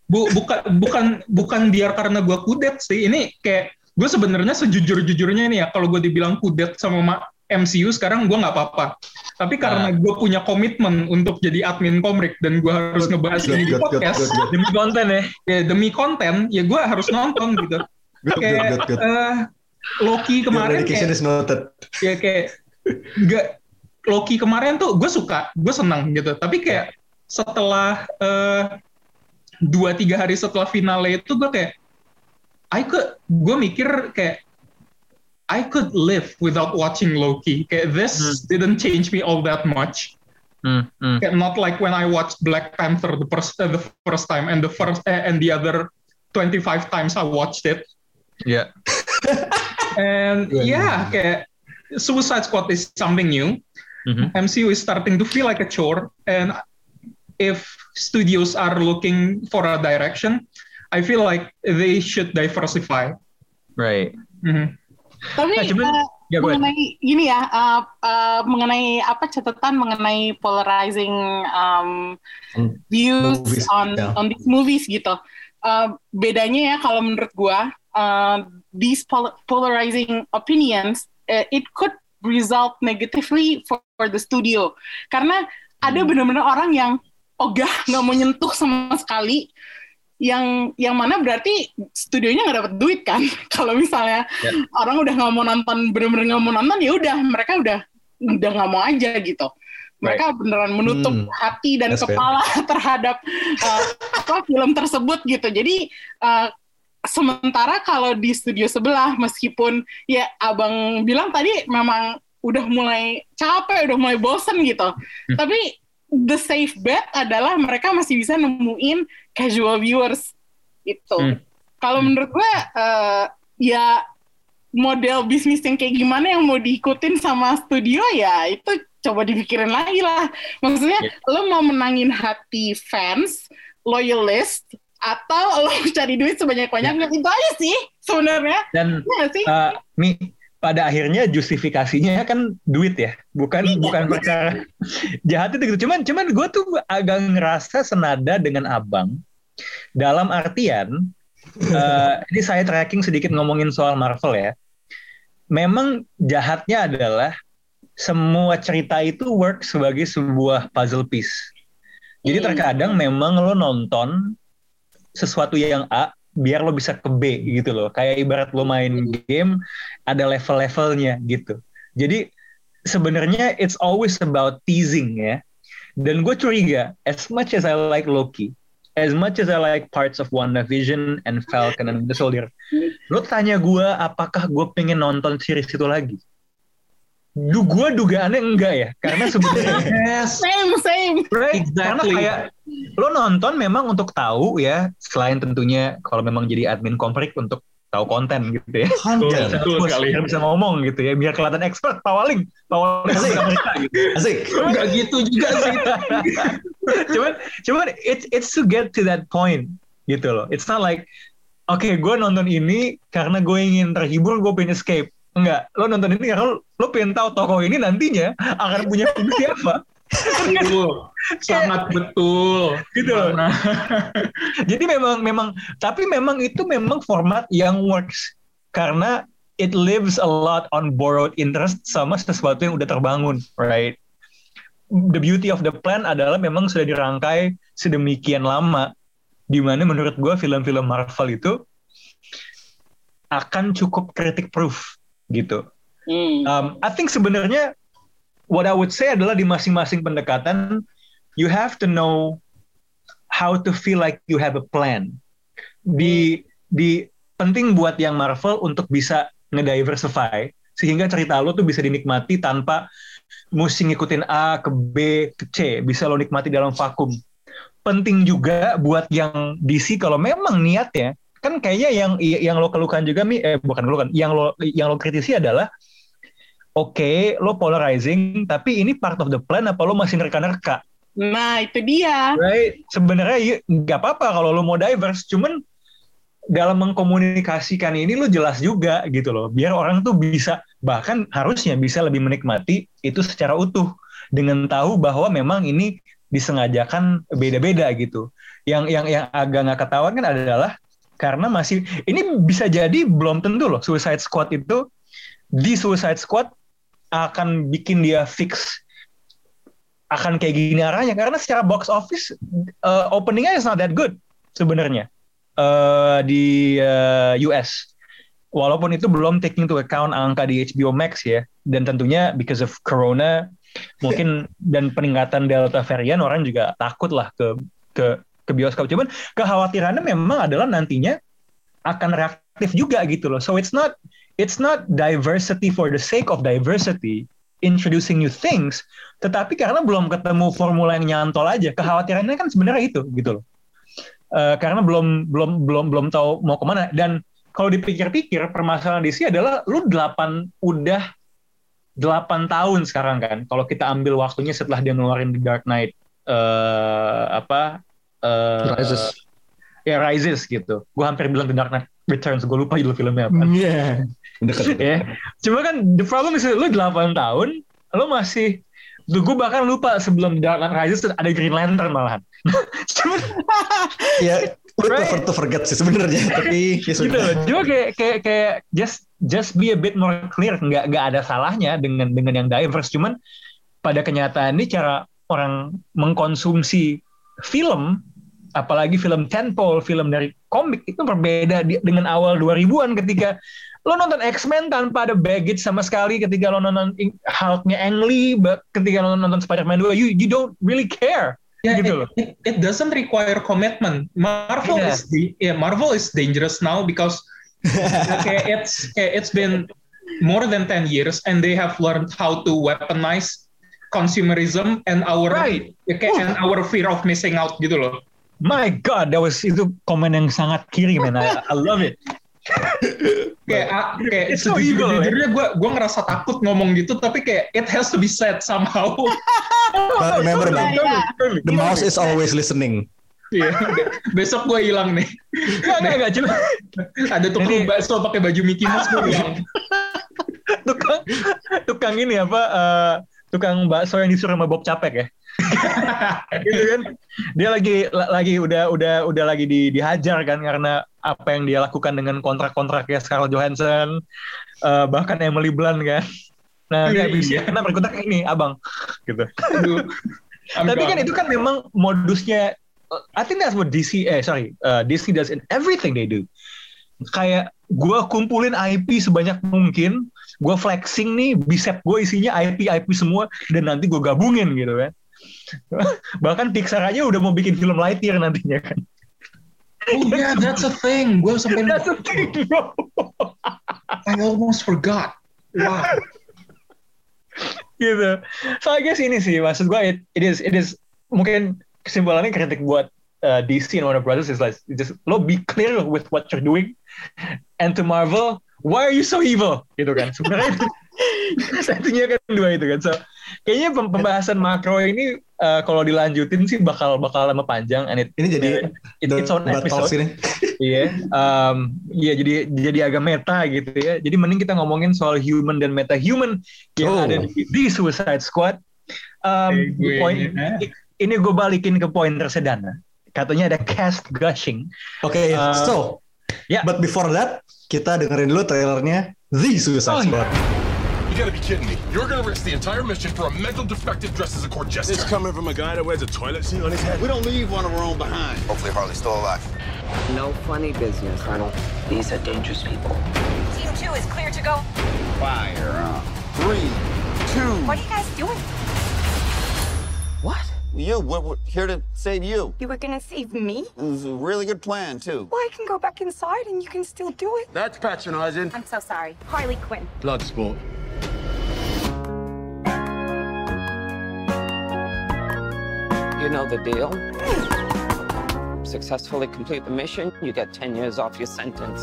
Bu, bukan bukan bukan biar karena gue kudet sih. Ini kayak gue sebenarnya sejujur-jujurnya ini ya kalau gue dibilang kudet sama ma- MCU sekarang gue nggak apa-apa. Tapi karena gue punya komitmen untuk jadi admin komik dan gue harus ngebahas Good, ini di good, good, podcast good, good. Demi konten ya. ya demi konten ya gue harus nonton gitu. Good, good, kayak good, good. eh, Loki kemarin kayak is noted. ya kayak nggak Loki kemarin tuh gue suka, gue senang gitu. Tapi kayak setelah eh, dua tiga hari setelah finale itu gue kayak, I could, gue mikir kayak I could live without watching Loki. Kayak this Hmm. didn't change me all that much. Hmm, hmm. Kayak not like when I watched Black Panther the first uh, the first time and the first uh, and the other 25 times I watched it. Yeah. And Yeah, yeah, kayak Suicide Squad is something new. Mhm. MCU is starting to feel like a chore and if studios are looking for a direction, I feel like they should diversify. Right. Mhm. Tapi Nah, cuman- eh, Ya, gue. mengenai ini ya, uh, uh, mengenai apa catatan mengenai polarizing um, Hmm, views movies, on ya. on these movies gitu. Uh, bedanya ya kalau menurut gua, uh, these pol- polarizing opinions, uh, it could result negatively for, for the studio. Karena ada benar-benar orang yang ogah nggak mau nyentuh sama sekali yang yang mana berarti studionya nggak dapat duit kan kalau misalnya Ya. orang udah nggak mau nonton bener-bener nggak mau nonton ya udah mereka udah udah nggak mau aja gitu mereka beneran menutup Hmm. hati dan That's fair. kepala terhadap uh, apa film tersebut gitu jadi uh, sementara kalau di studio sebelah meskipun ya abang bilang tadi memang udah mulai capek udah mulai bosen gitu tapi the safe bet adalah mereka masih bisa nemuin casual viewers itu. Hmm. Kalau Hmm. menurut gue eh, ya model bisnis yang kayak gimana yang mau diikutin sama studio ya itu coba dipikirin lagi lah. Maksudnya Ya. lo mau menangin hati fans, loyalist atau lo cari duit sebanyak-banyaknya Ya. itu aja sih sebenarnya. Dan nggak sih? uh, Mi, pada akhirnya justifikasinya kan duit ya, bukan Iya. bukan perkara jahat itu gitu. Cuman cuman gue tuh agak ngerasa senada dengan abang dalam artian uh, ini saya tracking sedikit ngomongin soal Marvel ya. Memang jahatnya adalah semua cerita itu work sebagai sebuah puzzle piece. Jadi Hmm. terkadang memang lo nonton sesuatu yang A biar lo bisa ke B gitu loh. Kayak ibarat lo main game ada level-levelnya gitu. Jadi sebenarnya it's always about teasing ya. Dan gue curiga, as much as I like Loki, as much as I like parts of WandaVision and Falcon and the Soldier, lo tanya gue apakah gue pengen nonton series itu lagi? Du, gue dugaannya enggak ya, karena sebenarnya Yes. Same, same. Right? Exactly. Karena kayak lo nonton memang untuk tahu ya, selain tentunya kalau memang jadi admin komprik untuk tahu konten gitu ya. Content. Betul sekali. bisa ngomong gitu ya, biar kelihatan expert, pawaling, pawaling asik gitu. Asik. Enggak gitu juga sih. cuman, cuman it's it's to get to that point gitu loh. It's not like, oke gue nonton ini karena gue ingin terhibur, gue pengen escape. Enggak, lo nonton ini karena lo, lo pengen tahu tokoh ini nantinya akan punya fungsi apa. Betul. Sangat betul. Gitu loh. Jadi memang memang tapi memang itu memang format yang works karena it lives a lot on borrowed interest sama sesuatu yang udah terbangun, right? The beauty of the plan adalah memang sudah dirangkai sedemikian lama di mana menurut gue film-film Marvel itu akan cukup critic proof gitu. Hmm. Um, I think sebenarnya what I would say adalah di masing-masing pendekatan you have to know how to feel like you have a plan. Di di penting buat yang Marvel untuk bisa ngediversify sehingga cerita lo tuh bisa dinikmati tanpa mesti ngikutin A ke B ke C, bisa lo nikmati dalam vakum. Penting juga buat yang DC kalau memang niatnya kan kayaknya yang yang lo keluhkan juga mi eh bukan keluhkan, yang lo yang lo kritisi adalah oke lo polarizing tapi ini part of the plan apa lo masih nerka-nerka? Nah, itu dia. right? Sebenarnya y- nggak apa-apa kalau lo mau diverse cuman dalam mengkomunikasikan ini lo jelas juga gitu loh biar orang tuh bisa bahkan harusnya bisa lebih menikmati itu secara utuh dengan tahu bahwa memang ini disengajakan beda-beda gitu. Yang yang yang agak nggak ketahuan kan adalah karena masih ini bisa jadi belum tentu loh Suicide Squad itu di Suicide Squad akan bikin dia fix akan kayak gini arahnya. Karena secara box office uh, openingnya is not that good sebenarnya uh, di uh, US walaupun itu belum taking into account angka di HBO Max ya dan tentunya because of Corona mungkin dan peningkatan Delta varian orang juga takut lah ke ke ke bioskop. Cuman kekhawatirannya memang adalah nantinya akan reaktif juga gitu loh. So it's not it's not diversity for the sake of diversity introducing new things, tetapi karena belum ketemu formula yang nyantol aja, kekhawatirannya kan sebenarnya itu gitu loh. Uh, karena belum belum belum belum tahu mau ke mana. Dan kalau dipikir-pikir permasalahan DC adalah lu delapan udah delapan tahun sekarang kan kalau kita ambil waktunya setelah dia ngeluarin The Dark Knight uh, apa uh, Rises. ya Rises gitu gue hampir bilang The Dark Knight Returns gue lupa judul filmnya apa Iya. Deket. ya cuma kan the problem is lu 8 tahun lu masih Duh, gue bahkan lupa sebelum The Dark Knight Rises ada Green Lantern malahan. Cuma Ya, gue Right. prefer to forget sih sebenarnya, tapi ya gitu sudah. loh. Cuma kayak kayak kayak just just be a bit more clear. Nggak nggak ada salahnya dengan dengan yang diverse. Cuman pada kenyataannya cara orang mengkonsumsi film apalagi film tentpole, film dari komik itu berbeda di- dengan awal 2000-an ketika lo nonton X-Men tanpa ada baggage sama sekali ketika lo nonton Hulk-nya Ang Lee, ketika lo nonton Spider-Man 2, you you don't really care. Yeah, gitu it, loh. it, it doesn't require commitment. Marvel Yeah. is the yeah, Marvel is dangerous now because okay, it's okay, it's been more than 10 years and they have learned how to weaponize consumerism and our Right. okay, and our fear of missing out gitu loh. My God, that was itu komen yang sangat kiri, man. I, I love it. Kayak ah, kayak It's so evil, eh? sejujurnya gue gue ngerasa takut ngomong gitu tapi kayak it has to be said somehow. But remember, man, the mouse is always listening. Iya, besok gue hilang nih. Enggak, enggak, enggak. Cuma Ada tukang Ini- bakso pakai baju Mickey Mouse gue hilang. tukang, tukang ini apa, eh, tukang bakso yang disuruh sama Bob Capek ya. gitu kan. Dia lagi la- lagi udah udah udah lagi di, dihajar kan karena apa yang dia lakukan dengan kontrak-kontraknya Scarlett Johansson, eh, bahkan Emily Blunt kan. Nah, dia habis iya. berkontrak ini, abang, gitu. Aduh. Tapi kan itu kan memang modusnya uh, I think that's what DC eh sorry uh, DC does in everything they do. Kayak gua kumpulin IP sebanyak mungkin, gua flexing nih bicep gue isinya IP IP semua dan nanti gue gabungin gitu kan. Bahkan Pixar aja udah mau bikin film Lightyear nantinya kan. Oh yeah, that's a thing. Gue sampai That's the thing, bro. I almost forgot. Wow. gitu. So I guess ini sih maksud gue it, it is it is mungkin kesimpulannya kritik buat uh, DC and Warner Brothers is like just lo be clear with what you're doing and to Marvel why are you so evil gitu kan sebenarnya itu satunya kan dua itu kan so kayaknya pem- pembahasan makro ini uh, kalau dilanjutin sih bakal bakal lama panjang and it, Ini jadi it, it's on episode ini. Iya, um, iya jadi jadi agak meta gitu ya. Jadi mending kita ngomongin soal human dan meta human yang Oh. ada di, di Suicide Squad. Um, Eh, gue- poin eh. ini gue balikin ke poin tersedana. Katanya ada cast gushing. Oke, Uh, so, ya. but before that, kita dengerin dulu trailernya The Oh, Suicide iya. Squad. You gotta be kidding me. You're gonna risk the entire mission for a mental defective dressed as a court jester. It's coming from a guy that wears a toilet seat on his head. We don't leave one of our own behind. Hopefully Harley's still alive. No funny business, Colonel. These are dangerous people. Team two is clear to go. Fire. Three, two. What are you guys doing? What? You, we're, we're here to save you. You were gonna save me? It was a really good plan, too. Well, I can go back inside and you can still do it. That's patronizing. I'm so sorry. Harley Quinn. Bloodsport. You know the deal. Successfully complete the mission, you get 10 years off your sentence.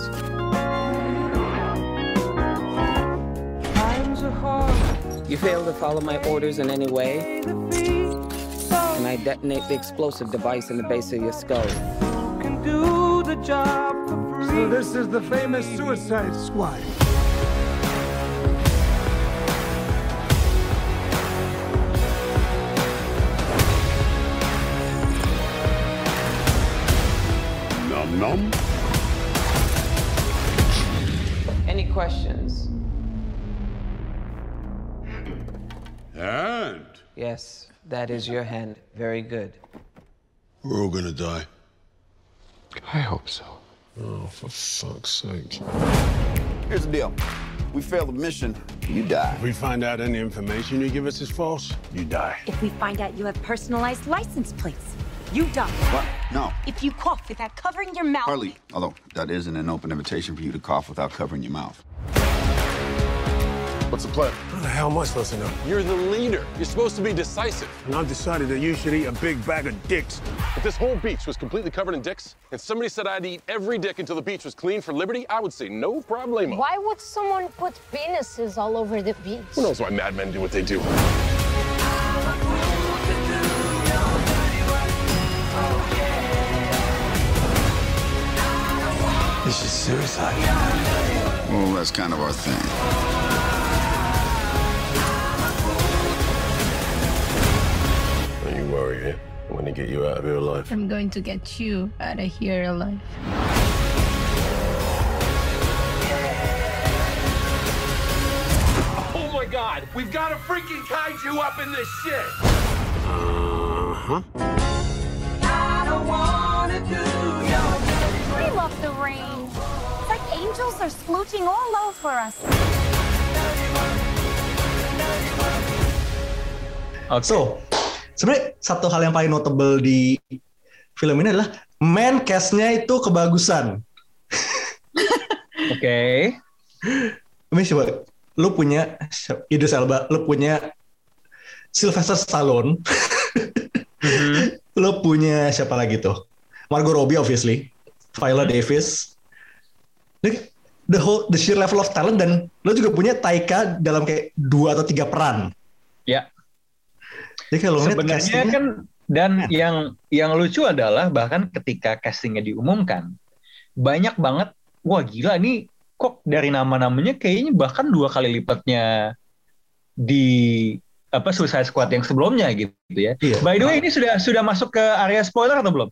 You fail to follow my orders in any way, and I detonate the explosive device in the base of your skull. So this is the famous Suicide Squad. Questions? And Yes, that is your hand. Very good. we're all gonna die. I hope so. Oh, for fuck's sake. Here's the deal. We fail the mission, you die. If we find out any information you give us is false, you die. If we find out you have personalized license plates, you die. What? No. If you cough without covering your mouth. Harley, although that isn't an open invitation for you to cough without covering your mouth. What's the plan? How the hell am I supposed to know? You're the leader. You're supposed to be decisive. And I've decided that you should eat a big bag of dicks. If this whole beach was completely covered in dicks, and somebody said I'd eat every dick until the beach was clean for liberty, I would say no problemo. Why would someone put penises all over the beach? Who knows why madmen do what they do? This is suicide. Well, that's kind of our thing. Don't you worry? I'm gonna get you out of here alive. I'm going to get you out of here alive. Oh my god, we've got a freaking kaiju up in this shit! Uh-huh. We love the rain. It's like angels are splooching all over us. So, sebenarnya satu hal yang paling notable di film ini adalah main cast-nya itu kebagusan. Oke. Ini coba, lu punya Idris Elba, lu punya Sylvester Stallone, lu punya siapa lagi tuh? Margot Robbie obviously, Viola Davis. Like, The whole the sheer level of talent dan lu juga punya Taika dalam kayak dua atau tiga peran. Ya. Jadi kalau Sebenarnya kan dan yang yang lucu adalah bahkan ketika castingnya diumumkan banyak banget wah gila nih kok dari nama-namanya kayaknya bahkan dua kali lipatnya di apa Suicide Squad yang sebelumnya gitu ya. Iya. By the way ini sudah sudah masuk ke area spoiler atau belum?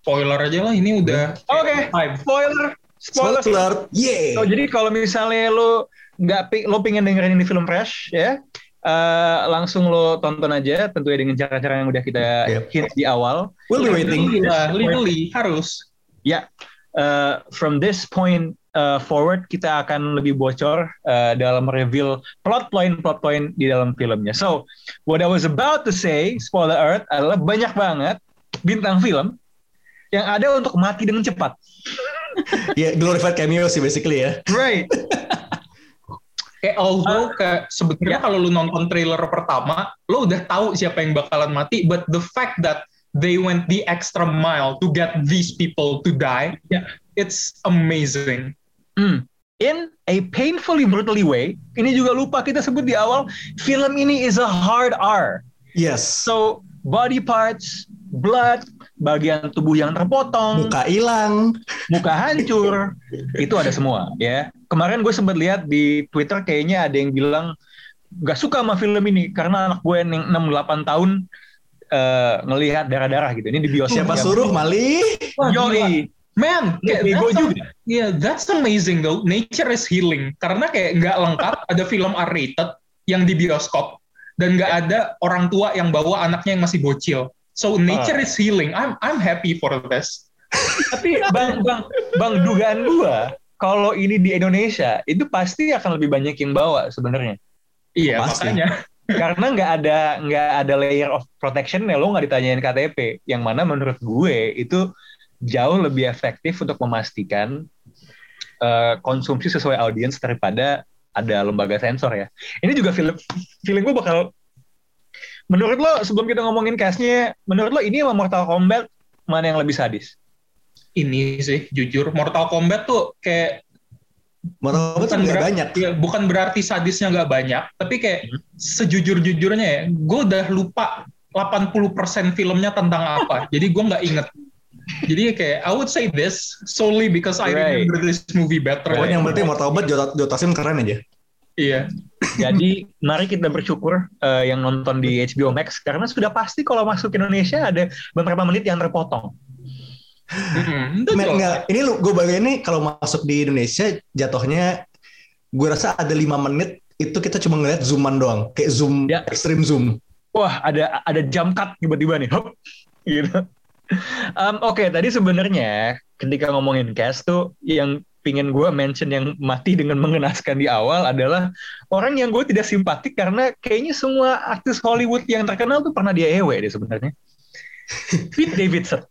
Spoiler aja lah, ini udah Oke, spoiler. Spoiler. Spoiler, yeah. Oh, jadi kalau misalnya lo nggak pi- lo pengen dengerin ini film fresh ya, eh, langsung lo tonton aja tentunya dengan cara-cara yang udah kita hint di awal. We'll be waiting. Legally harus. Ya, eh, from this point eh, forward kita akan lebih bocor eh, dalam reveal plot point plot point di dalam filmnya. So, what I was about to say, spoiler alert adalah banyak banget bintang film yang ada untuk mati dengan cepat. Ya, glorified cameo sih basically ya. Right. Kayak although kayak sebenarnya kalau lu nonton trailer pertama, lu udah tahu siapa yang bakalan mati, but the fact that they went the extra mile to get these people to die, it's amazing. Hmm. In a painfully brutally way, ini juga lupa kita sebut di awal, film ini is a hard R. Yes. So, body parts, blood, bagian tubuh yang terpotong, Muka hilang, muka hancur, itu ada semua ya. Kemarin gue sempat lihat di Twitter kayaknya ada yang bilang gak suka sama film ini karena anak gue yang 6-8 tahun eh, ngelihat darah-darah gitu. Ini di bioskop. Siapa suruh Mali? Yoi. Man, kayak Bego that's, juga. yeah, that's amazing though. Nature is healing. Karena kayak nggak lengkap ada film R-rated yang di bioskop dan nggak ada orang tua yang bawa anaknya yang masih bocil. So nature Ah. is healing. I'm I'm happy for this. Tapi bang, bang, bang dugaan gua kalau ini di Indonesia itu pasti akan lebih banyak yang bawa sebenarnya. Iya, Pasti. makanya. Karena nggak ada nggak ada layer of protection ya lo nggak ditanyain KTP. Yang mana menurut gue itu jauh lebih efektif untuk memastikan eh, konsumsi sesuai audiens daripada ada lembaga sensor ya. Ini juga film feeling gue bakal menurut lo sebelum kita ngomongin castnya, menurut lo ini sama Mortal Kombat mana yang lebih sadis? Ini sih jujur Mortal Kombat tuh kayak Mortal Kombat nggak berat- banyak. iya, bukan berarti sadisnya nggak banyak, tapi kayak sejujur-jujurnya ya, gue udah lupa 80% filmnya tentang apa. Jadi gue nggak inget. Jadi kayak I would say this solely because I Right. remember this movie better. Pokoknya yang penting Mortal Kombat Jota, Jota Sim keren aja. Iya. Jadi mari kita bersyukur eh, yang nonton di HBO Max karena sudah pasti kalau masuk ke Indonesia ada beberapa menit yang terpotong. Juga- enggak, ini lu gue bagi ini kalau masuk di Indonesia jatuhnya gue rasa ada lima menit itu kita cuma ngeliat zooman doang, kayak zoom Ya. extreme zoom. Wah ada ada jump cut tiba-tiba nih, hop, gitu. Um, Oke, tadi sebenarnya ketika ngomongin cast tuh yang pingin gue mention yang mati dengan mengenaskan di awal adalah orang yang gue tidak simpatik karena kayaknya semua artis Hollywood yang terkenal tuh pernah dia ewe deh sebenarnya. Pete Davidson,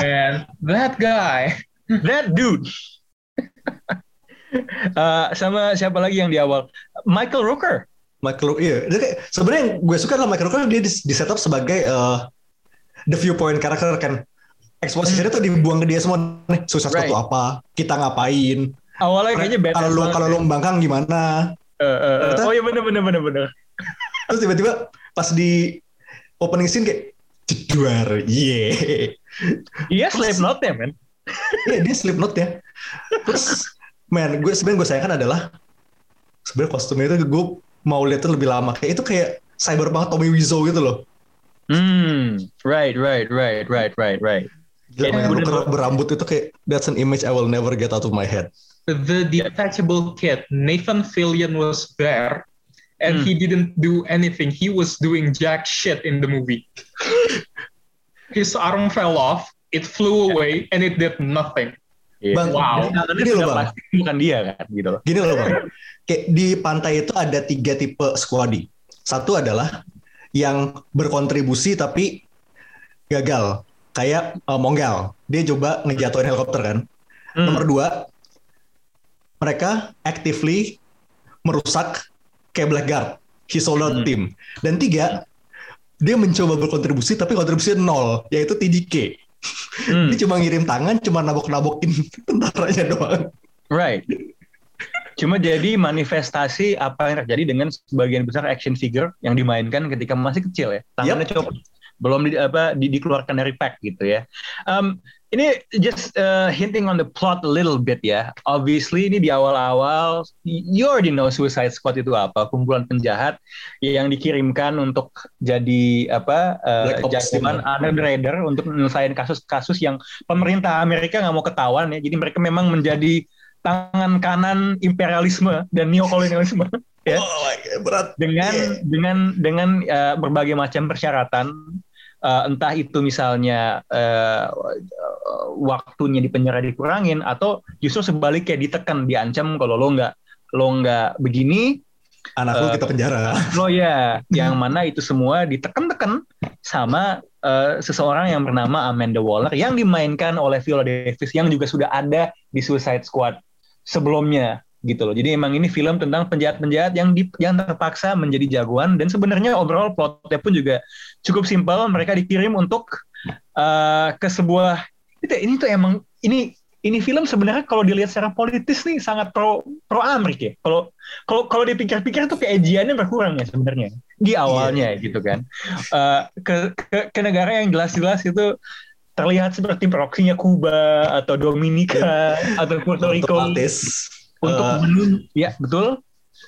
Man, that guy. that dude. Uh, sama siapa lagi yang di awal? Michael Rooker. Michael iya. Sebenarnya yang gue suka adalah Michael Rooker dia di, di setup sebagai uh, the viewpoint karakter kan. Expositionnya tuh dibuang ke dia semua nih. Susah Right. itu apa? Kita ngapain? Awalnya kayaknya badass Kalau lu banget kalau lu membangkang gimana? Uh, uh, uh. Ternyata- Oh iya bener bener bener bener. Terus tiba-tiba pas di opening scene kayak jedar, yeah. Iya Slipknot ya men. Iya dia Slipknot ya. Terus, man, gue sebenarnya gue sayangkan adalah sebenarnya kostumnya itu gue mau lihat tuh lebih lama. Kayak itu kayak cyberpunk Tommy Wiseau gitu loh. Hmm, right, right, right, right, right, right. Gila, Michael bener- Rooker berambut itu kayak that's an image I will never get out of my head. The detachable kid, Nathan Fillion was there, and he didn't do anything. He was doing jack shit in the movie. His arm fell off, it flew away, and it did nothing. Iya. Bang, Wow. Gini loh, Bang. bukan dia kan gitu loh. Gini loh bang, kayak di pantai itu ada tiga tipe squadi. Satu adalah yang berkontribusi tapi gagal, kayak uh, Monggal. Dia coba ngejatuhin helikopter kan. Hmm. Nomor dua, mereka actively merusak kayak Blackguard, his sold out Hmm. team. Dan tiga, dia mencoba berkontribusi tapi kontribusinya nol, yaitu TDK. Hmm. Dia cuma ngirim tangan, cuma nabok-nabokin tentaranya doang. Right. Cuma jadi manifestasi apa yang terjadi dengan sebagian besar action figure yang dimainkan ketika masih kecil ya. Tangannya copot. Belum di, apa di, dikeluarkan dari pack gitu ya. Um, ini just uh, hinting on the plot a little bit ya. Obviously ini di awal-awal you already know Suicide Squad itu apa, kumpulan penjahat yang dikirimkan untuk jadi apa uh, jagoan undergrader untuk menyelesaikan kasus-kasus yang pemerintah Amerika nggak mau ketahuan ya. Jadi mereka memang menjadi tangan kanan imperialisme dan neokolonialisme ya Oh berat. dengan dengan dengan uh, berbagai macam persyaratan uh, entah itu misalnya uh, uh, waktunya di penjara dikurangin atau justru sebaliknya ditekan diancam kalau lo nggak lo nggak begini Anak lu Eh, kita penjara. lo ya yang mana itu semua ditekan-tekan sama uh, seseorang yang bernama Amanda Waller yang dimainkan oleh Viola Davis yang juga sudah ada di Suicide Squad sebelumnya gitu loh. Jadi emang ini film tentang penjahat-penjahat yang di, yang terpaksa menjadi jagoan dan sebenarnya overall plotnya pun juga cukup simpel. Mereka dikirim untuk uh, ke sebuah itu ini tuh emang ini ini film sebenarnya kalau dilihat secara politis nih sangat pro pro Amerika ya. Kalau kalau kalau dipikir-pikir tuh keejiannya berkurang ya sebenarnya di awalnya gitu kan. Uh, ke, ke ke negara yang jelas-jelas itu terlihat seperti proksinya Kuba atau Dominika atau Puerto Rico Otomatis. Untuk eh, menum- ya betul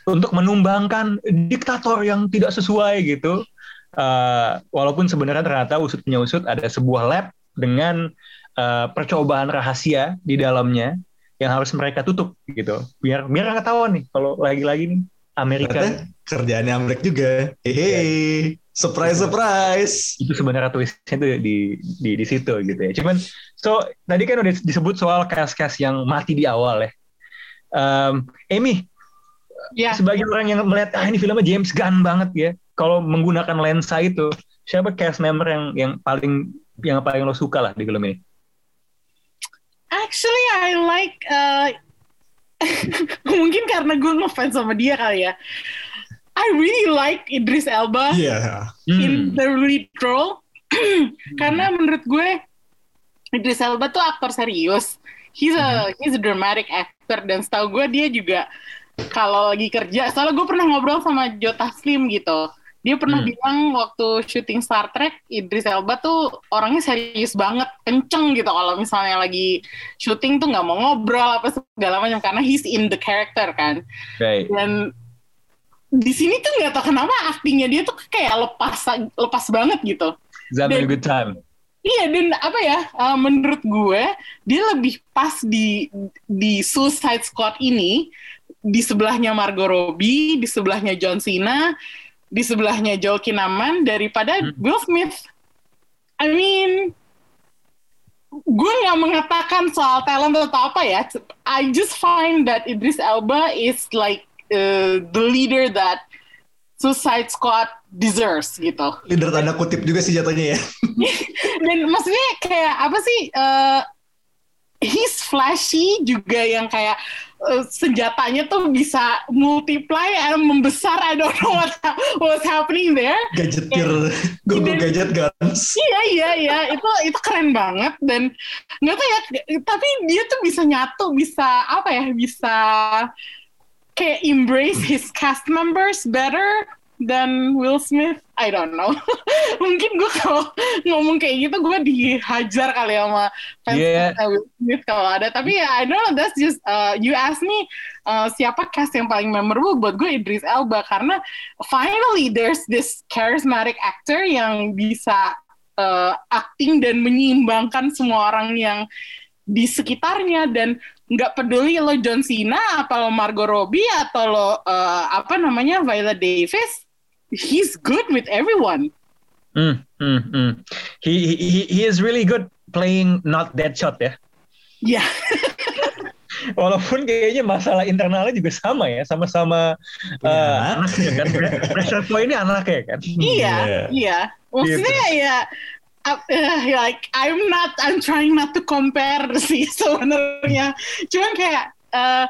untuk menumbangkan diktator yang tidak sesuai gitu. Uh, walaupun sebenarnya ternyata usut punya usut ada sebuah lab dengan uh, percobaan rahasia di dalamnya yang harus mereka tutup gitu. Biar biar nggak ketahuan nih kalau lagi-lagi nih Amerika ternyata kerjaannya Amrik juga. Hehe. Surprise, surprise. itu sebenarnya twistnya itu di di di situ gitu ya. Cuman so tadi kan udah disebut soal cast-cast yang mati di awal ya. Um, Amy, Ya. sebagai orang yang melihat ah ini filmnya James Gunn banget ya. Kalau menggunakan lensa itu, siapa cast member yang yang paling yang paling lo suka lah di film ini? Actually, I like. Uh, mungkin karena gue ngefans sama dia kali ya. I really like Idris Elba Iya. in the lead role. karena menurut gue Idris Elba tuh aktor serius. He's a he's a dramatic actor dan setahu gue dia juga kalau lagi kerja. Soalnya gue pernah ngobrol sama Joe Taslim gitu. Dia pernah Hmm. bilang waktu syuting Star Trek, Idris Elba tuh orangnya serius banget, kenceng gitu. Kalau misalnya lagi syuting tuh nggak mau ngobrol apa segala macam karena he's in the character kan. Right. Dan di sini tuh nggak tahu kenapa aktingnya dia tuh kayak lepas lepas banget gitu. He's having a Dan- good time. Iya dan apa ya? uh, menurut gue dia lebih pas di di Suicide Squad ini di sebelahnya Margot Robbie, di sebelahnya John Cena, di sebelahnya Joel Kinnaman daripada Will Smith. I mean, gue nggak mengatakan soal talent atau apa ya. I just find that Idris Elba is like uh, the leader that Suicide Squad deserves gitu. Leader tanda kutip juga sih jatuhnya ya. Dan maksudnya kayak apa sih? eh, he's flashy juga yang kayak uh, senjatanya tuh bisa multiply and membesar I don't know what what's happening there Gadgetir, go gadget guns. Iya iya iya itu itu keren banget dan nggak tahu ya tapi dia tuh bisa nyatu bisa apa ya bisa kayak embrace his cast members better than Will Smith. I don't know. Mungkin gue kalau ngomong kayak gitu gue dihajar kali sama fans Yeah. Will Smith kalau ada. Tapi ya I don't know. That's just uh, you ask me uh, siapa cast yang paling memorable buat gue Idris Elba karena finally there's this charismatic actor yang bisa uh, acting dan menyeimbangkan semua orang yang di sekitarnya dan nggak peduli lo John Cena apa lo Margot Robbie atau lo uh, apa namanya Viola Davis he's good with everyone Hmm, hmm, hmm. He, he he is really good playing not Deadshot ya. ya Walaupun kayaknya masalah internalnya juga sama ya, sama-sama uh, anaknya kan. Pressure point-nya anaknya kan. iya iya maksudnya ya uh, like I'm not I'm trying not to compare sih sebenarnya cuman kayak uh,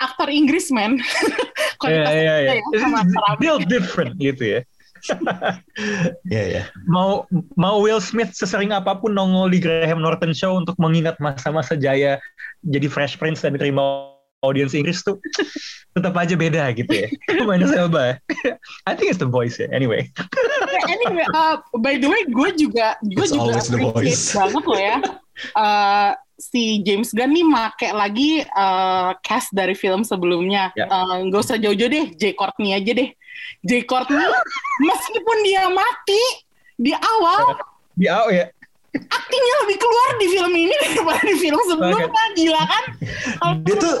aktor Inggris man Iya, kualitasnya iya, iya. ya, sama aktor Built different gitu ya. Iya, iya. Mau mau Will Smith sesering apa pun nongol di Graham Norton Show untuk mengingat masa-masa jaya jadi Fresh Prince dan diterima audiens Inggris tuh tetap aja beda gitu ya. Minus Elba. I think it's the voice ya. Anyway. anyway, uh, by the way, gue juga gue juga always the appreciate voice. banget loh ya. Uh, si James Gunn nih make lagi uh, cast dari film sebelumnya. Ya. Uh, Gak usah jauh-jauh deh, Jay Courtney aja deh. Jay Courtney, meskipun dia mati di awal, Di awal ya. Aktingnya lebih keluar di film ini daripada di film sebelumnya. Gila kan? Dia tuh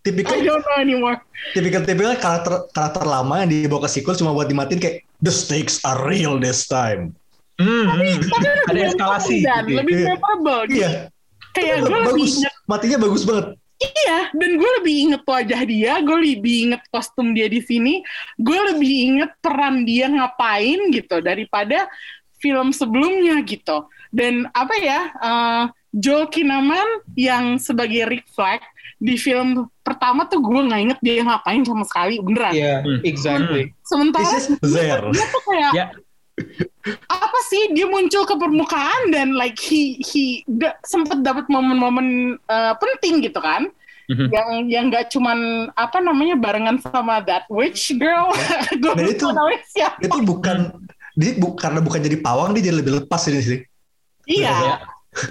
tipikal I don't know anymore. tipikal-tipikal karakter karakter lama yang dibawa ke sequel cuma buat dimatiin kayak the stakes are real this time. Tapi ada lebih eskalasi memorable dan gitu ya. lebih Iya. memorable. Iya. Kayak gue lebih bagus, inget matinya bagus banget. Iya, dan gue lebih inget wajah dia, gue lebih inget kostum dia di sini, gue lebih inget peran dia ngapain gitu daripada film sebelumnya gitu. Dan apa ya, uh, Joel Kinnaman yang sebagai Rick Flag di film pertama tuh gue nggak inget dia ngapain sama sekali, beneran. Iya, exactly. Sementara This is there. dia tuh kayak Ya. apa sih dia muncul ke permukaan dan like he he da, sempet dapat momen-momen uh, penting gitu kan Mhm. yang yang nggak cuman apa namanya barengan sama that witch girl gue Dan itu- namanya siapa Itu bukan dia bu, karena bukan jadi pawang dia jadi lebih lepas ini sih. iya.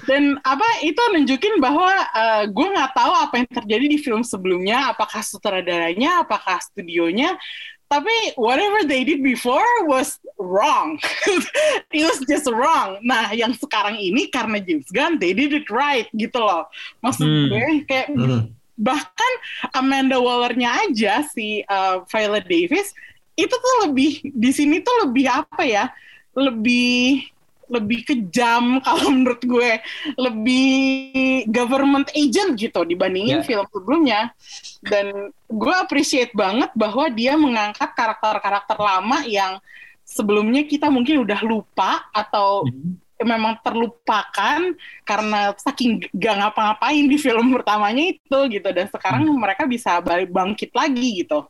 Dan apa itu nunjukin bahwa uh, gue nggak tahu apa yang terjadi di film sebelumnya apakah sutradaranya apakah studionya tapi whatever they did before was wrong. It was just wrong. Nah yang sekarang ini karena James Gunn they did it right gitu loh. Maksud Hmm. gue kayak bahkan Amanda Waller-nya aja si uh, Viola Davis itu tuh lebih di sini tuh lebih apa ya? Lebih lebih kejam kalau menurut gue. Lebih government agent gitu dibandingin Ya. film sebelumnya. Dan gue appreciate banget bahwa dia mengangkat karakter-karakter lama yang sebelumnya kita mungkin udah lupa atau memang terlupakan karena saking gak ngapa-ngapain di film pertamanya itu gitu. Dan sekarang mereka bisa balik bangkit lagi gitu.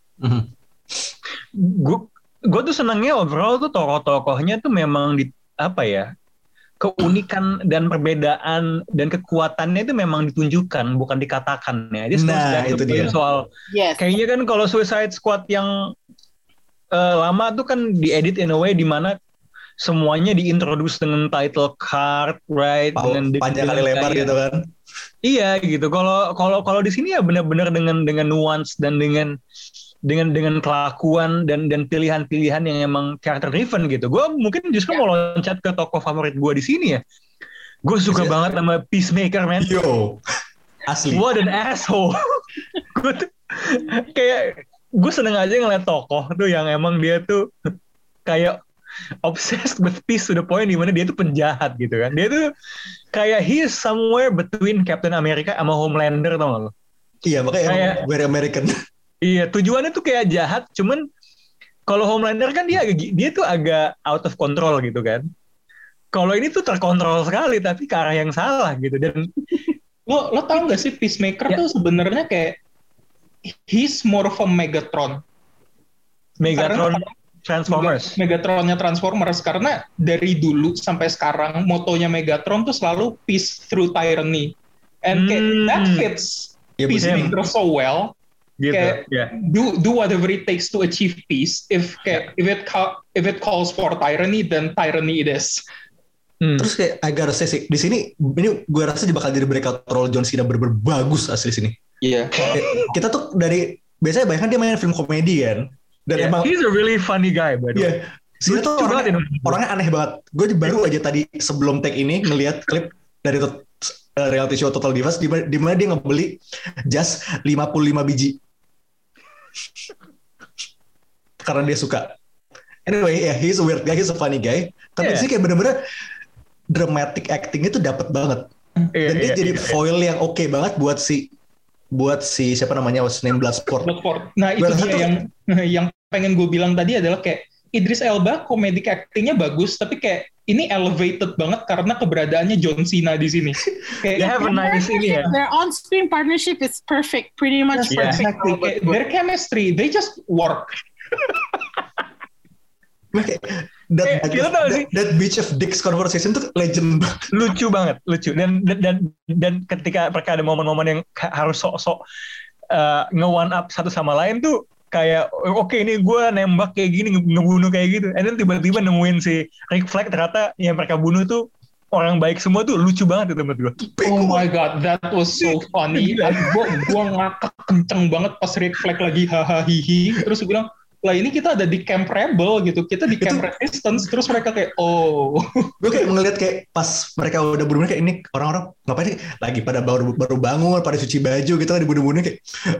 Gue gue tuh senangnya overall tuh tokoh-tokohnya tuh memang di apa ya keunikan dan perbedaan dan kekuatannya itu memang ditunjukkan bukan dikatakan ya. Jadi Nah, itu dia. soal Yes. kayaknya kan kalau Suicide Squad yang eh, lama tuh kan diedit in a way di mana semuanya diintroduce dengan title card, right? Pau- dengan panjang kali lebar gitu kan. Iya gitu. Kalau kalau kalau di sini ya benar-benar dengan dengan nuance dan dengan dengan dengan kelakuan dan dan pilihan-pilihan yang emang character driven gitu. Gue mungkin justru mau loncat ke tokoh favorit gue di sini ya. Gue suka banget sama Peacemaker man. Yo, asli. What an asshole. gue tuh kayak gue seneng aja ngeliat tokoh tuh yang emang dia tuh kayak obsessed with peace to the point di mana dia tuh penjahat gitu kan. Dia tuh kayak he is somewhere between Captain America sama Homelander tau gak lo? Iya, makanya Kayak- very American. Iya tujuannya tuh kayak jahat, cuman kalau Homelander kan dia dia tuh agak out of control gitu kan. kalau ini tuh terkontrol sekali tapi ke arah yang salah gitu dan lo lo tau gak sih Peacemaker Ya. tuh sebenarnya kayak he's more of a Megatron. Megatron Karena- Transformers. Megatronnya Transformers karena dari dulu sampai sekarang motonya Megatron tuh selalu peace through tyranny. And kayak Hmm. that fits Iya, Peacemaker so well. Gitu. Kayak Ya. do do whatever it takes to achieve peace. If kayak if it if it calls for tyranny, then tyranny it is. Hmm. Terus kayak I gotta say sih, di sini ini gue rasa bakal jadi breakout role John Cena bener-bener bagus asli sini. Iya. Kayak Kita tuh dari biasanya bayangkan dia main film komedi kan. Dan Yeah, emang he's a really funny guy by the way. Iya. Cena tuh banget orangnya, aneh banget. Gue baru aja tadi sebelum take ini ngelihat klip dari eh, reality show Total Divas di mana di mana dia ngebeli jas 55 biji. Karena dia suka. Anyway, ya he's a weird guy, he's a funny guy. Tapi Yeah. sih kayak bener-bener dramatic acting itu dapat banget. Iya, Dan dia iya, jadi iya. foil yang oke banget buat si buat si siapa namanya what's his name Bloodsport. Bloodsport. Nah itu rasa dia tuh- yang yang pengen gue bilang tadi adalah kayak Idris Elba komedic actingnya bagus tapi kayak ini elevated banget karena keberadaannya John Cena di sini. They Kayak have a nice ini ya. Their on-screen partnership is perfect, pretty much Yeah. perfect. exactly. Kayak their chemistry, they just work. Kayak that, Eh, that, sih. that, that beach of dicks conversation tuh legend banget. lucu banget lucu dan dan dan, dan ketika mereka ada momen-momen yang ha- harus sok-sok uh, nge one up satu sama lain tuh kayak oke ini gue nembak kayak gini nge- ngebunuh kayak gitu and then tiba-tiba nemuin si Rick Flag ternyata yang mereka bunuh tuh orang baik semua tuh lucu banget itu menurut gue Oh my god, that was so funny. Gue gua ngakak kenceng banget pas Rick Flag lagi hahaha hihi. Terus gue bilang, lah ini kita ada di camp rebel gitu. Kita di camp resistance. Terus mereka kayak, oh. gue kayak ngeliat kayak pas mereka udah bunuh kayak ini orang-orang ngapain nih lagi pada baru baru bangun pada cuci baju gitu kan dibunuh-bunuh kayak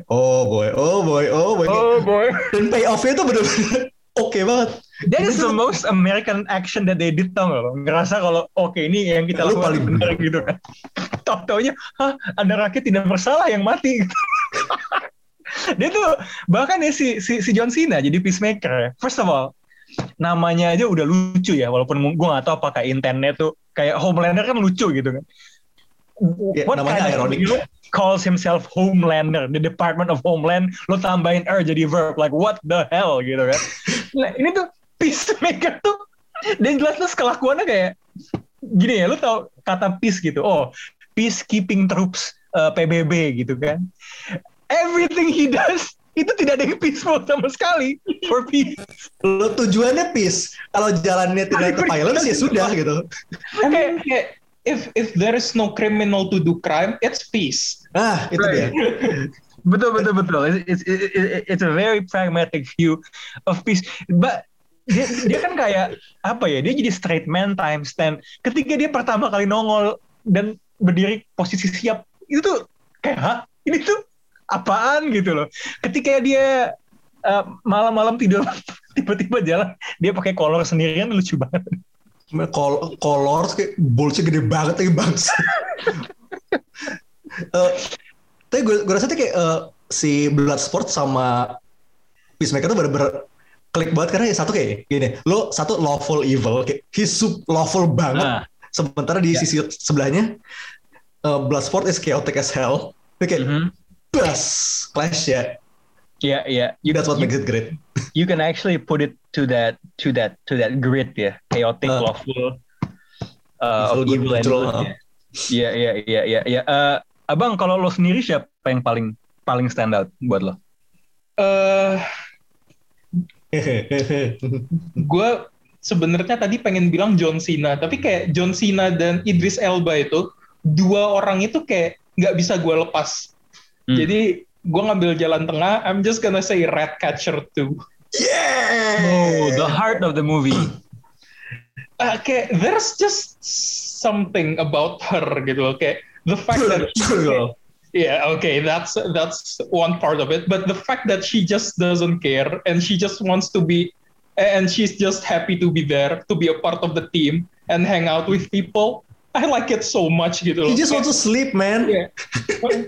oh boy oh boy oh boy oh boy dan payoffnya tuh bener-bener oke banget that is the most American action that they did tau gak lo ngerasa kalau oke ini yang kita Lu lakukan paling benar gitu kan tau taunya hah ada rakyat tidak bersalah yang mati gitu. dia tuh bahkan ya si si, si John Cena jadi peacemaker. First of all, namanya aja udah lucu ya walaupun gue gak tahu apakah intentnya tuh kayak Homelander kan lucu gitu kan. Ya, What namanya kind of ironic. hero calls himself Homelander, the Department of Homeland, lo tambahin er jadi verb, like what the hell gitu kan. Nah ini tuh peacemaker tuh, dan jelas-jelas kelakuannya kayak gini ya, lo tau kata peace gitu, oh peacekeeping troops uh, PBB gitu kan. Everything he does itu tidak ada yang peaceful sama sekali for peace. lo tujuannya peace kalau jalannya tidak ke violence ya sudah gitu mean, kayak, if if there is no criminal to do crime, it's peace. ah itu dia betul betul betul. It's, it's, it's, it's a very pragmatic view of peace. But dia, dia kan kayak apa ya? Dia jadi straight man times 10. Ketika dia pertama kali nongol dan berdiri posisi siap, itu tuh kayak hah? Ini tuh apaan gitu loh. Ketika dia uh, malam-malam tidur tiba-tiba jalan dia pakai kolor sendirian lucu banget. Kol kolor kayak bolsnya gede banget lagi bangsa. Eh, tapi gue, gue rasa tuh kayak eh, si Bloodsport sama Peacemaker tuh bener-bener klik banget karena ya satu kayak gini, lo satu lawful evil, kayak he's sup lawful banget. Nah. Sementara di Ya. sisi sebelahnya eh, Bloodsport is chaotic as hell. Dia kayak Mhm. Bas, clash ya. Ya ya. You, That's what you, makes it great. you can actually put it to that to that to that grid ya, chaotic, Uh, lawful, uh, evil, of evil and good. uh. ya. Iya iya iya iya iya. Eh, abang kalau lo sendiri siapa yang paling paling stand out buat lo? Eh, gue sebenarnya tadi pengen bilang John Cena, tapi kayak John Cena dan Idris Elba itu dua orang itu kayak nggak bisa gue lepas. Hmm. Jadi gue ngambil jalan tengah. I'm just gonna say Ratcatcher 2. Yeah. Oh, the heart of the movie. Uh, kayak there's just something about her gitu loh. Kayak the fact that Girl. Yeah, okay, that's that's one part of it. But the fact that she just doesn't care and she just wants to be and she's just happy to be there, to be a part of the team and hang out with people. I like it so much gitu loh. He just wants to sleep, man. Iya.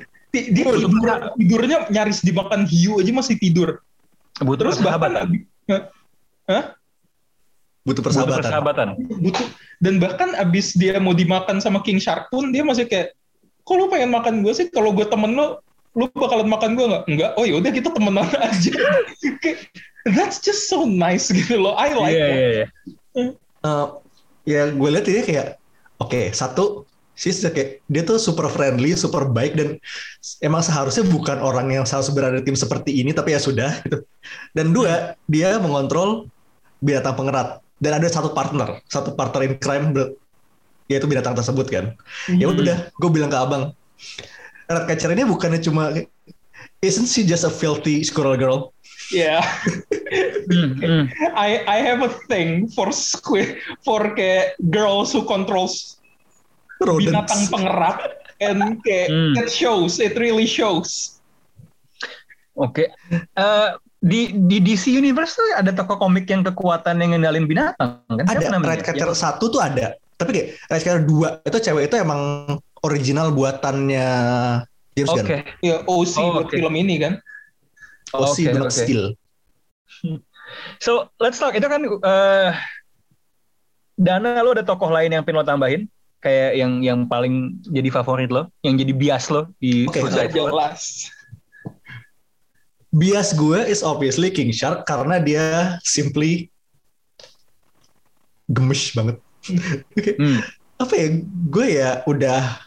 Di- dia tidur, tidurnya nyaris dimakan hiu aja masih tidur. Butuh Terus bahkan persahabatan. Hah? Hah? butuh Butuh persahabatan. persahabatan. butuh dan bahkan abis dia mau dimakan sama King Shark pun dia masih kayak kok lu pengen makan gue sih kalau gue temen lu lu bakalan makan gue nggak enggak oh yaudah kita temenan aja that's just so nice gitu loh I like Iya, that. iya, iya. Eh, ya gue lihat ini kayak oke satu she's the- kayak dia tuh super friendly, super baik dan emang seharusnya bukan orang yang harus berada di tim seperti ini tapi ya sudah gitu. Dan dua, dia mengontrol binatang pengerat dan ada satu partner, satu partner in crime yaitu binatang tersebut kan. Ya Hmm. udah, gue bilang ke abang, Ratcatcher ini bukannya cuma isn't she just a filthy squirrel girl? Yeah. Hmm, hmm. I I have a thing for squid for kayak girls who controls Rodents. binatang pengerat and kayak Hmm. it shows it really shows. Oke. Eh, di di DC Universe tuh ada tokoh komik yang kekuatan yang ngendalin binatang kan? Siapa Ada namanya? Ratcatcher satu tuh ada, tapi kayak Ratcatcher dua itu cewek itu emang original buatannya James Oke. Gunn. Ya OC Oh, buat oke. film ini kan. OC Oke, Blood oke. Steel. So let's talk. Itu kan eh Dana lo ada tokoh lain yang pengen lo tambahin? Kayak yang yang paling jadi favorit lo, yang jadi bias lo di Squad? jelas. Bias gue is obviously King Shark karena dia simply gemes banget. Hmm. Apa ya? Gue ya udah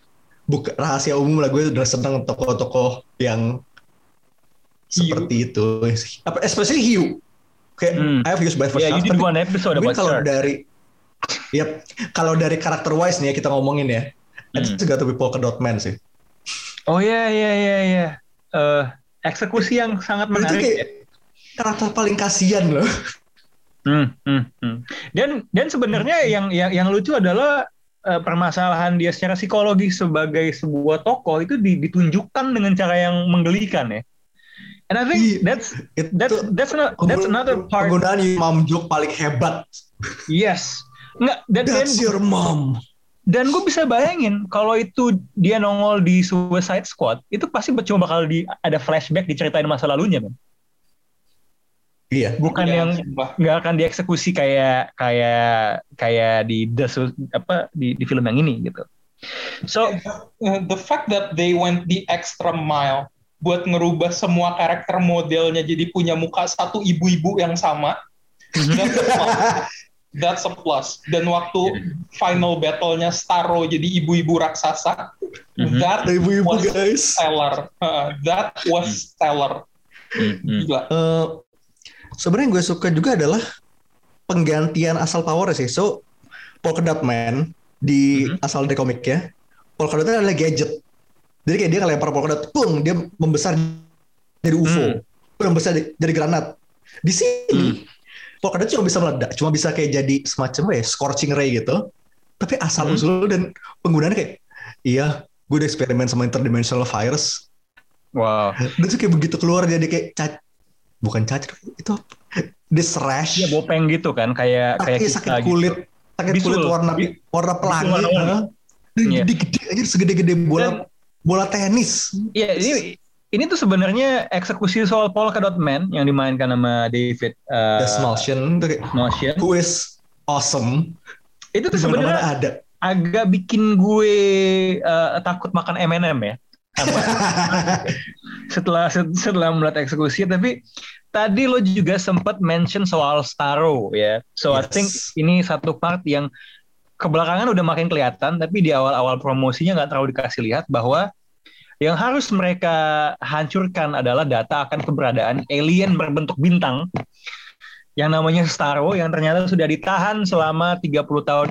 buka rahasia umum lah gue udah seneng tokoh-tokoh yang seperti itu. Apa especially Hugh. Kayak Hmm. I have used by for Yeah, you did one episode about kalau dari Yap, kalau dari karakter wise nih ya kita ngomongin ya. Hmm. Itu juga tuh Polka Dot Man sih. Oh iya iya iya iya. Eh, eksekusi yang sangat Itu menarik. kayak ya. karakter paling kasihan loh. Hmm, hmm, hmm. Dan dan sebenarnya yang yang yang lucu adalah eh, permasalahan dia secara psikologi sebagai sebuah tokoh itu di- ditunjukkan dengan cara yang menggelikan ya. And I think Iya. that's Itu that's that's not, that's another part. Penggunaan mom joke paling hebat. Yes. Enggak dan dan, That's your mom. dan gue bisa bayangin kalau itu dia nongol di Suicide Squad itu pasti cuma bakal di ada flashback diceritain masa lalunya kan. Iya. Bukan Iya, yang nggak akan dieksekusi kayak kayak kayak di The apa di, di film yang ini gitu. So Uh, the fact that they went the extra mile buat ngerubah semua karakter modelnya jadi punya muka satu ibu-ibu yang sama. Plus. That's a plus. Dan waktu final battle-nya Starro jadi ibu-ibu raksasa, Mhm. that Ibu-ibu was guys. stellar. Uh, that was stellar. Gila. Eh, sebenarnya gue suka juga adalah penggantian asal power sih. So Polka Dot Man di asal dari komiknya, Polka Dot adalah gadget. Jadi kayak dia ngelempar Polka Dot, pung, dia membesar jadi UFO, membesar jadi, jadi granat. Di sini Polka Dot cuma bisa meledak, cuma bisa kayak jadi semacam ya, scorching ray gitu. Tapi asal usul dan penggunaannya kayak, iya, gue udah eksperimen sama interdimensional virus, wow. dan tuh kayak begitu keluar jadi kayak cac bukan cacat itu this rash Dia bopeng gitu kan kayak kayak sakit, kita sakit gitu. kulit sakit Bisul. kulit warna warna pelangi warna-warni. huh? dan Iya. gede-gede aja segede-gede bola Dan- bola tenis Iya, ini ini tuh sebenarnya eksekusi soal Polka Dot Man yang dimainkan sama David uh, kayak Smolcian. who is awesome Itu tuh sebenarnya ada agak bikin gue uh, takut makan M&M ya. Setelah setelah melihat eksekusi tapi tadi lo juga sempat mention soal Starro ya. So I Yes. think ini satu part yang kebelakangan udah makin kelihatan tapi di awal-awal promosinya nggak terlalu dikasih lihat bahwa yang harus mereka hancurkan adalah data akan keberadaan alien berbentuk bintang yang namanya Starro yang ternyata sudah ditahan selama 30 tahun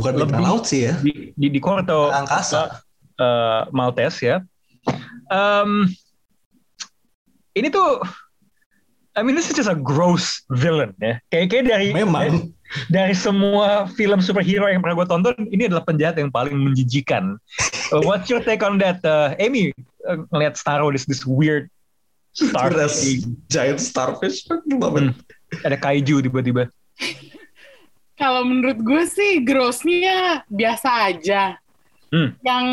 bukan Lebih- laut sih ya di di, di Korto angkasa eh, Maltese ya. Em, ini tuh, I mean this is just a gross villain ya. Kayak kayak dari memang dari semua film superhero yang pernah gue tonton, ini adalah penjahat yang paling menjijikan. Uh, what's your take on that, uh, Amy? Uh, ngelihat Starro this this weird starfish, giant starfish Hmm, ada kaiju tiba-tiba. Kalau menurut gue sih grossnya biasa aja. Hmm. Yang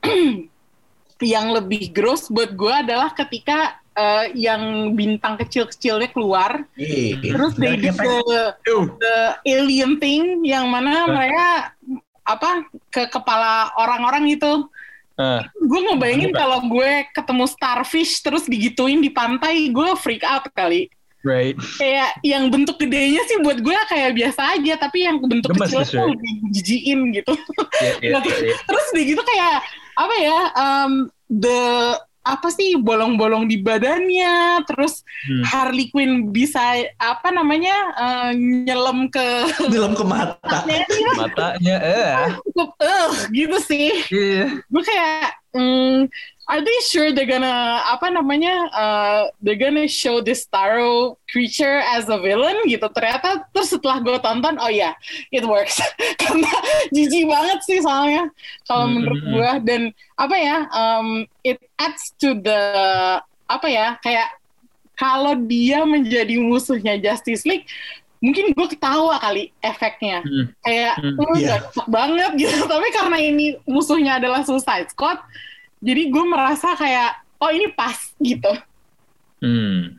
yang lebih gross buat gue adalah ketika eh, yang bintang kecil-kecilnya keluar. Iya. Terus they did the, the alien thing yang mana mereka apa ke kepala orang-orang itu. Ah. Gue ngebayangin kalau gue ketemu starfish terus digituin di pantai, gue freak out kali. Right. Kayak yang bentuk gedenya sih buat gue kayak biasa aja, tapi yang bentuk Gemes, kecil tuh right? lebih jijiin gitu. Iya, iya, Nah, iya. Terus di gitu kayak apa ya? um, the apa sih bolong-bolong di badannya, terus Hmm. Harley Quinn bisa apa namanya uh, nyelam ke Dalam ke mata. Matanya eh. cukup eh gitu sih. Iya. Gue kayak mm, are they sure they're gonna apa namanya uh, they're gonna show this Starro creature as a villain gitu ternyata terus setelah gue tonton oh ya it works karena jijik banget sih soalnya kalau Hmm, menurut hmm, gue dan apa ya um, it adds to the apa ya kayak kalau dia menjadi musuhnya Justice League mungkin gue ketawa kali efeknya Hmm. kayak Hmm. "Oh, Iya. gak cocok banget gitu tapi karena ini musuhnya adalah Suicide Squad jadi gue merasa kayak oh ini pas gitu Hmm.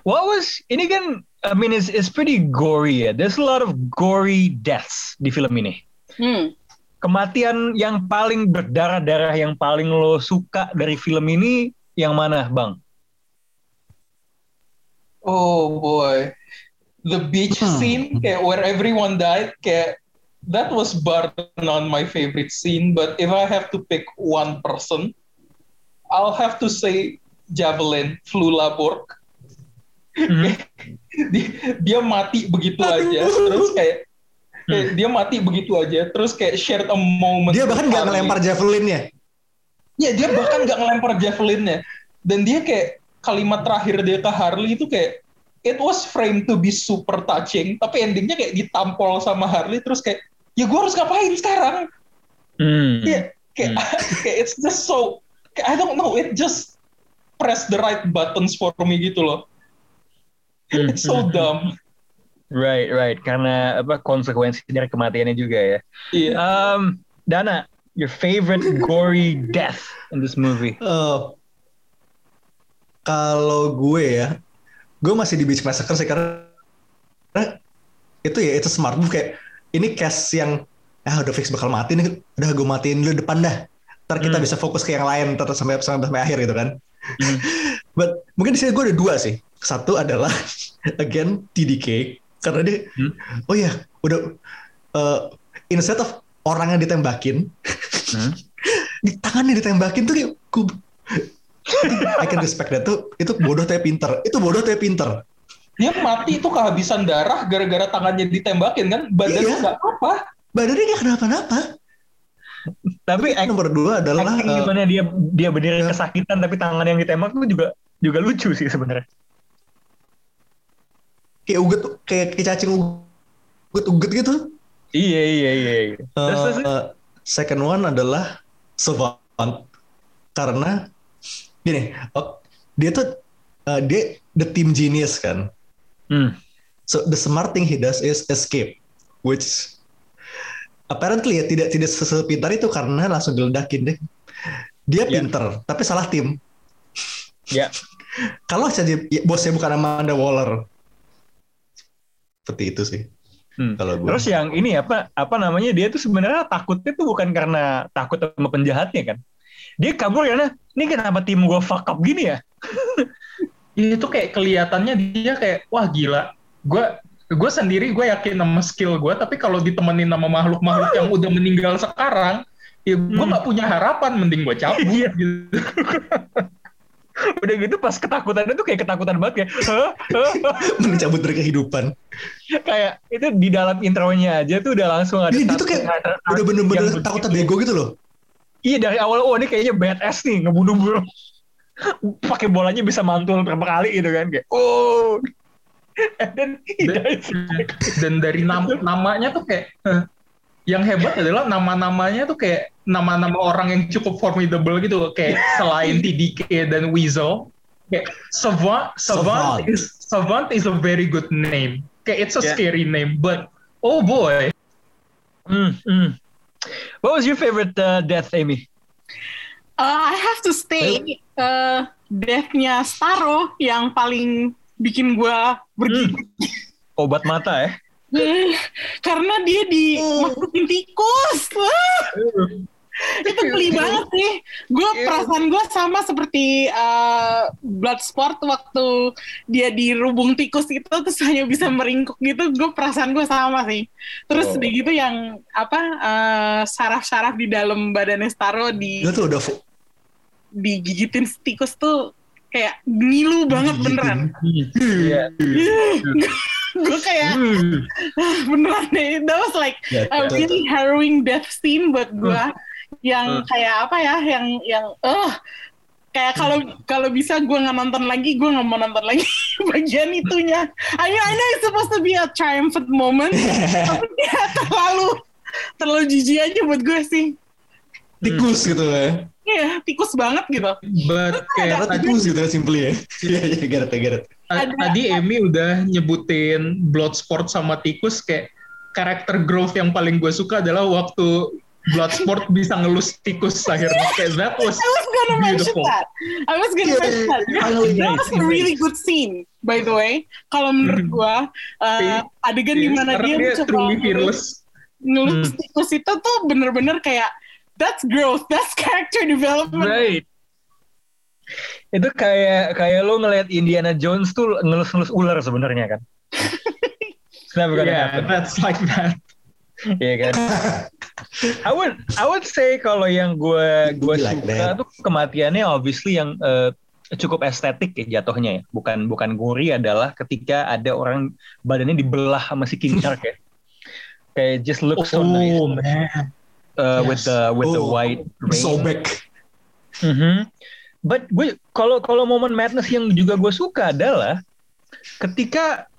What was ini kan I mean it's it's pretty gory ya. There's a lot of gory deaths di film ini. hmm. Kematian yang paling berdarah-darah yang paling lo suka dari film ini yang mana, Bang? Oh boy. The beach Hmm. scene kayak where everyone died kayak that was bar none my favorite scene but if I have to pick one person I'll have to say Javelin Flula Borg. Mhm. dia, dia mati begitu aja terus kayak kayak dia mati begitu aja terus kayak shared a moment Dia bahkan nggak ngelempar javelinnya. Ya dia bahkan nggak ngelempar javelinnya. Dan dia kayak kalimat terakhir dia ke Harley itu kayak it was framed to be super touching, tapi endingnya kayak ditampol sama Harley terus kayak ya gue harus ngapain sekarang? Hmm. Iya, kayak, kayak it's just so kayak, I don't know, it just press the right buttons for me gitu loh. Hmm, It's so dumb. Right, right. Karena apa konsekuensi dari kematiannya juga ya. Iya. Um, Dana, your favorite gory death in this movie? Eh, kalau gue ya, gue masih di Beach Massacre sih karena itu ya itu smart move kayak ini cast yang ah udah fix bakal mati nih, udah gue matiin dulu depan dah. Ntar kita Hmm. bisa fokus ke yang lain tetap sampai sampai, sampai akhir gitu kan. Hmm. But mungkin di sini gue ada dua sih. Satu adalah again TDK karena dia Hmm. oh ya udah eh, instead of orangnya ditembakin Hmm. di tangannya ditembakin tuh kayak gue I can respect that tuh itu bodoh tapi pinter itu bodoh tapi pinter Dia mati itu kehabisan darah gara-gara tangannya ditembakin kan, badannya Iya. nggak apa. badannya dia kenapa-napa Tapi act- nomor dua adalah acting eh, gimana dia dia berdiri kesakitan tapi tangan yang ditembak tuh juga juga lucu sih sebenarnya. kayak uget kayak, kayak cacing uget uget gitu Iya iya iya. iya. Terus, Eh, second one adalah Savant karena gini oh, dia tuh eh, dia the team genius kan hmm. so the smart thing he does is escape which apparently ya tidak tidak sepintar itu karena langsung diledakin deh dia Ya. pinter tapi salah tim Ya. kalau saja ya, bosnya bukan Amanda Waller seperti itu sih Hmm. kalau gue Terus yang ini apa apa namanya dia tuh sebenarnya takutnya tuh bukan karena takut sama penjahatnya kan. Dia kabur karena ini kenapa tim gue fuck up gini ya? itu kayak kelihatannya dia kayak wah gila gue gue sendiri gue yakin sama skill gue tapi kalau ditemenin sama makhluk-makhluk yang udah meninggal sekarang ya gue Hmm. nggak punya harapan mending gue cabut Iya. gitu Udah gitu pas ketakutannya tuh kayak ketakutan banget kayak "Hah? Hah? Hah?" mencabut dari kehidupan kayak itu di dalam intronya aja tuh udah langsung ada Iya, tuh satu kayak udah bener-bener takutnya bego gitu loh Iya dari awal oh ini kayaknya badass nih ngebunuh bunuh pakai bolanya bisa mantul berapa kali gitu kan kayak oh and then he Dan- dies. dan dari nam- namanya tuh kayak yang hebat adalah nama-namanya tuh kayak nama-nama orang yang cukup formidable gitu loh kayak selain TDK dan Weasel kayak Savant Savant Savant. is Savant is a very good name kayak it's a Yeah. scary name but oh boy Hmm, hmm. What was your favorite uh, death, Amy? Uh, I have to stay uh, death-nya Starro yang paling bikin gua bergigit. Obat mata ya. Eh, Karena dia dimasukin tikus. Wah. itu geli banget sih. Gue perasaan gue sama seperti uh, Bloodsport waktu dia dirubung tikus itu terus hanya bisa meringkuk gitu. Gue perasaan gue sama sih. Terus Oh. gitu yang apa uh, saraf-saraf di dalam badannya Starro di Itu tuh udah digigitin tikus tuh kayak ngilu banget beneran. Iya. gue kayak beneran deh that was like Ya, a betul. really harrowing death scene buat gue yang Hmm. kayak apa ya yang yang eh kayak kalau kalau bisa gue nggak nonton lagi gue nggak mau nonton lagi bagian itunya I mean I know it's supposed to be a triumphant moment tapi ya terlalu terlalu jijik aja buat gue sih tikus gitu ya. Iya, tikus banget gitu. But kayak tadi, tikus gitu ya simply ya. Iya iya get it. ta- tadi Emi udah nyebutin Bloodsport sama tikus kayak karakter growth yang paling gue suka adalah waktu Bloodsport bisa ngelus tikus akhirnya kayak that was I was gonna mention beautiful. that. I was gonna Yeah, mention that. finally. That was a really good scene, by the way. Kalau menurut gua, uh, adegan di Iya, mana karena dia, dia mencoba ngelus- ngelus Hmm. tikus itu tuh bener-bener kayak that's growth, that's character development. Right. Itu kayak kayak lo ngelihat Indiana Jones tuh ngelus-ngelus ular sebenarnya kan. Kenapa gak Yeah, that's like that. Iya kan. I would I would say kalau yang gue gue Like suka that. tuh kematiannya obviously yang eh, cukup estetik ya jatuhnya ya. Bukan bukan gori adalah ketika ada orang badannya dibelah sama si King Shark ya. Kayak just look so nice. Oh man. Uh, with Yes. the with the Oh, white rain. Sobek. Mhm. But gue kalau kalau momen madness yang juga gue suka adalah ketika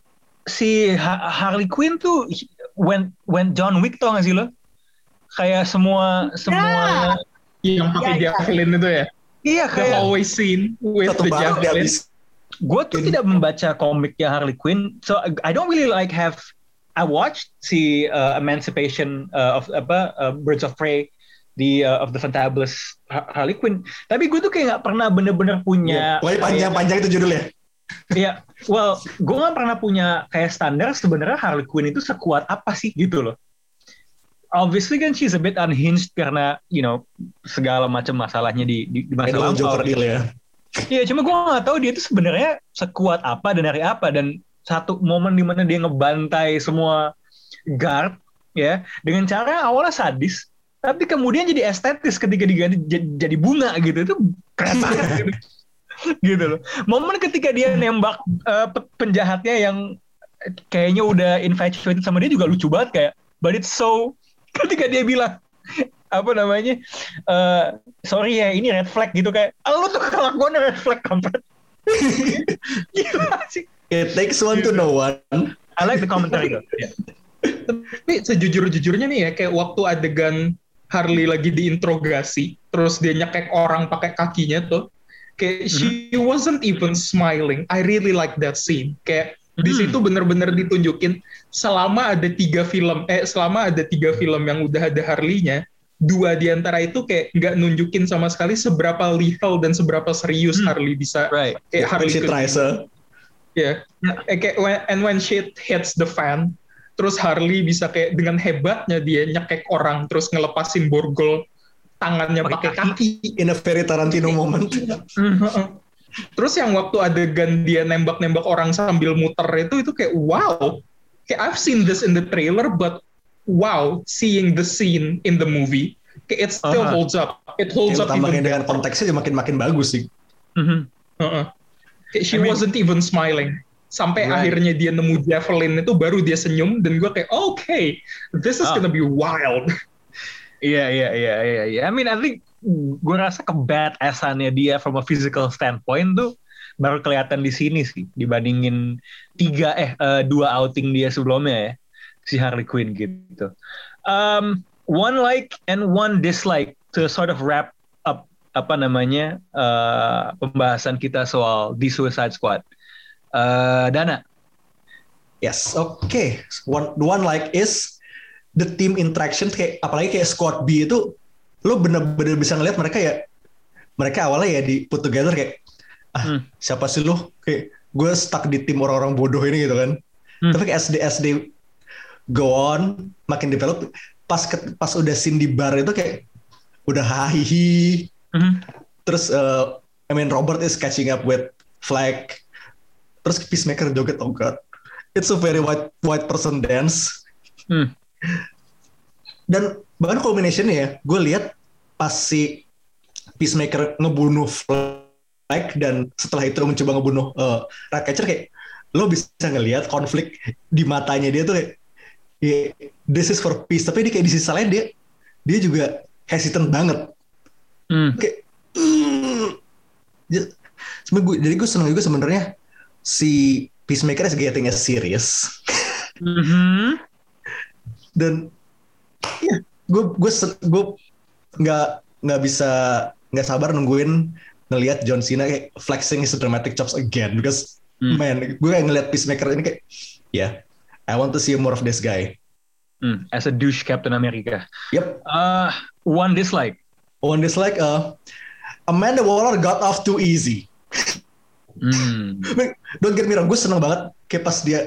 si Ha- Harley Quinn tuh when when John Wick tau gak sih lo? Kayak semua semua Yang pakai Ya, ya. javelin itu ya. iya The kayak hallway scene with Satu the javelin. gue tuh tidak membaca komiknya Harley Quinn, so I don't really like have I watched si uh, Emancipation uh, of apa uh, Birds of Prey di uh, of the Fantabulous Ha- Harley Quinn, tapi gue tuh kayak nggak pernah bener-bener punya Pokoknya panjang-panjang itu judulnya. Iya, well, gue nggak pernah punya kayak standar sebenarnya Harley Quinn itu sekuat apa sih gitu loh. Obviously kan she's a bit unhinged karena you know segala macam masalahnya di di, di masa lampau. Deal ya. Iya, cuma gue nggak tahu dia itu sebenarnya sekuat apa dan dari apa dan satu momen di mana dia ngebantai semua guard ya dengan cara awalnya sadis tapi kemudian jadi estetis ketika diganti jadi, jadi bunga gitu itu keren banget gitu. gitu loh. Momen ketika dia nembak pe- penjahatnya yang kayaknya udah infatuated sama dia juga lucu banget kayak but it's so ketika dia bilang apa namanya eh sorry ya ini red flag gitu kayak "Ah, lu tuh kelakuannya red flag kampret gila sih It takes one to know one. I like the commentary yeah. Tapi sejujur-jujurnya nih ya, kayak waktu adegan Harley lagi diinterogasi, terus dia nyekek orang pakai kakinya tuh, kayak she wasn't even smiling. I really like that scene. Kayak di Hmm. situ bener-bener ditunjukin selama ada tiga film, eh selama ada tiga film yang udah ada Harley-nya, dua di antara itu kayak nggak nunjukin sama sekali seberapa lethal dan seberapa serius Harley bisa right kayak When Harley she Quinn tries uh, Ya, eh, kayak when, and when shit hits the fan, terus Harley bisa kayak dengan hebatnya dia nyekek orang, terus ngelepasin borgol tangannya pakai kaki. in a very Tarantino moment. Heeh. Terus yang waktu adegan dia nembak-nembak orang sambil muter itu itu kayak wow. Kayak I've seen this in the trailer but wow, seeing the scene in the movie, kayak it still Aha. holds up. It holds Kayak up tambahin even dengan konteksnya makin makin bagus sih. Mhm. Heeh. Kayak she I mean- wasn't even smiling. Sampai Right. akhirnya dia nemu javelin itu baru dia senyum dan gue kayak okay, this is Ah. gonna be wild. Iya iya iya iya iya. I mean I think gue rasa ke badassannya dia from a physical standpoint tuh baru kelihatan di sini sih dibandingin tiga eh eh, dua outing dia sebelumnya ya si Harley Quinn gitu. Um, one like and one dislike to sort of wrap apa namanya eh, pembahasan kita soal The Suicide Squad. Eh, Dana. Yes, oke. One, the one like is the team interaction kayak apalagi kayak squad B itu lo bener-bener bisa ngeliat mereka ya mereka awalnya ya di put together kayak ah siapa sih lu kayak gue stuck di tim orang-orang bodoh ini gitu kan tapi kayak SD SD go on makin develop pas ke- pas udah scene di bar itu kayak udah hahihi terus uh, I mean Robert is catching up with Flag terus Peacemaker joget oh god. It's a very white white person dance. Hmm. dan bahkan combinationnya ya gue lihat pas si Peacemaker ngebunuh Flag dan setelah itu mencoba ngebunuh uh, Ratcatcher kayak lo bisa ngelihat konflik di matanya dia tuh kayak ya, this is for peace. Tapi dia kayak di sisi lain dia dia juga hesitant banget Hmm. kayak "Mm." Jadi- gue- jadi gue seneng juga sebenarnya si Peacemaker is getting as serious Mhm. dan ya gue gue gue nggak nggak bisa nggak sabar nungguin ngelihat John Cena kayak flexing his dramatic chops again because man gue kayak ngeliat Peacemaker ini kayak ya I want to see more of this guy Hmm, as a douche Captain America. Yep. Uh, one dislike. One dislike. Uh, Amanda Waller got off too easy. Hmm. Don't get me wrong, gue seneng banget kayak pas dia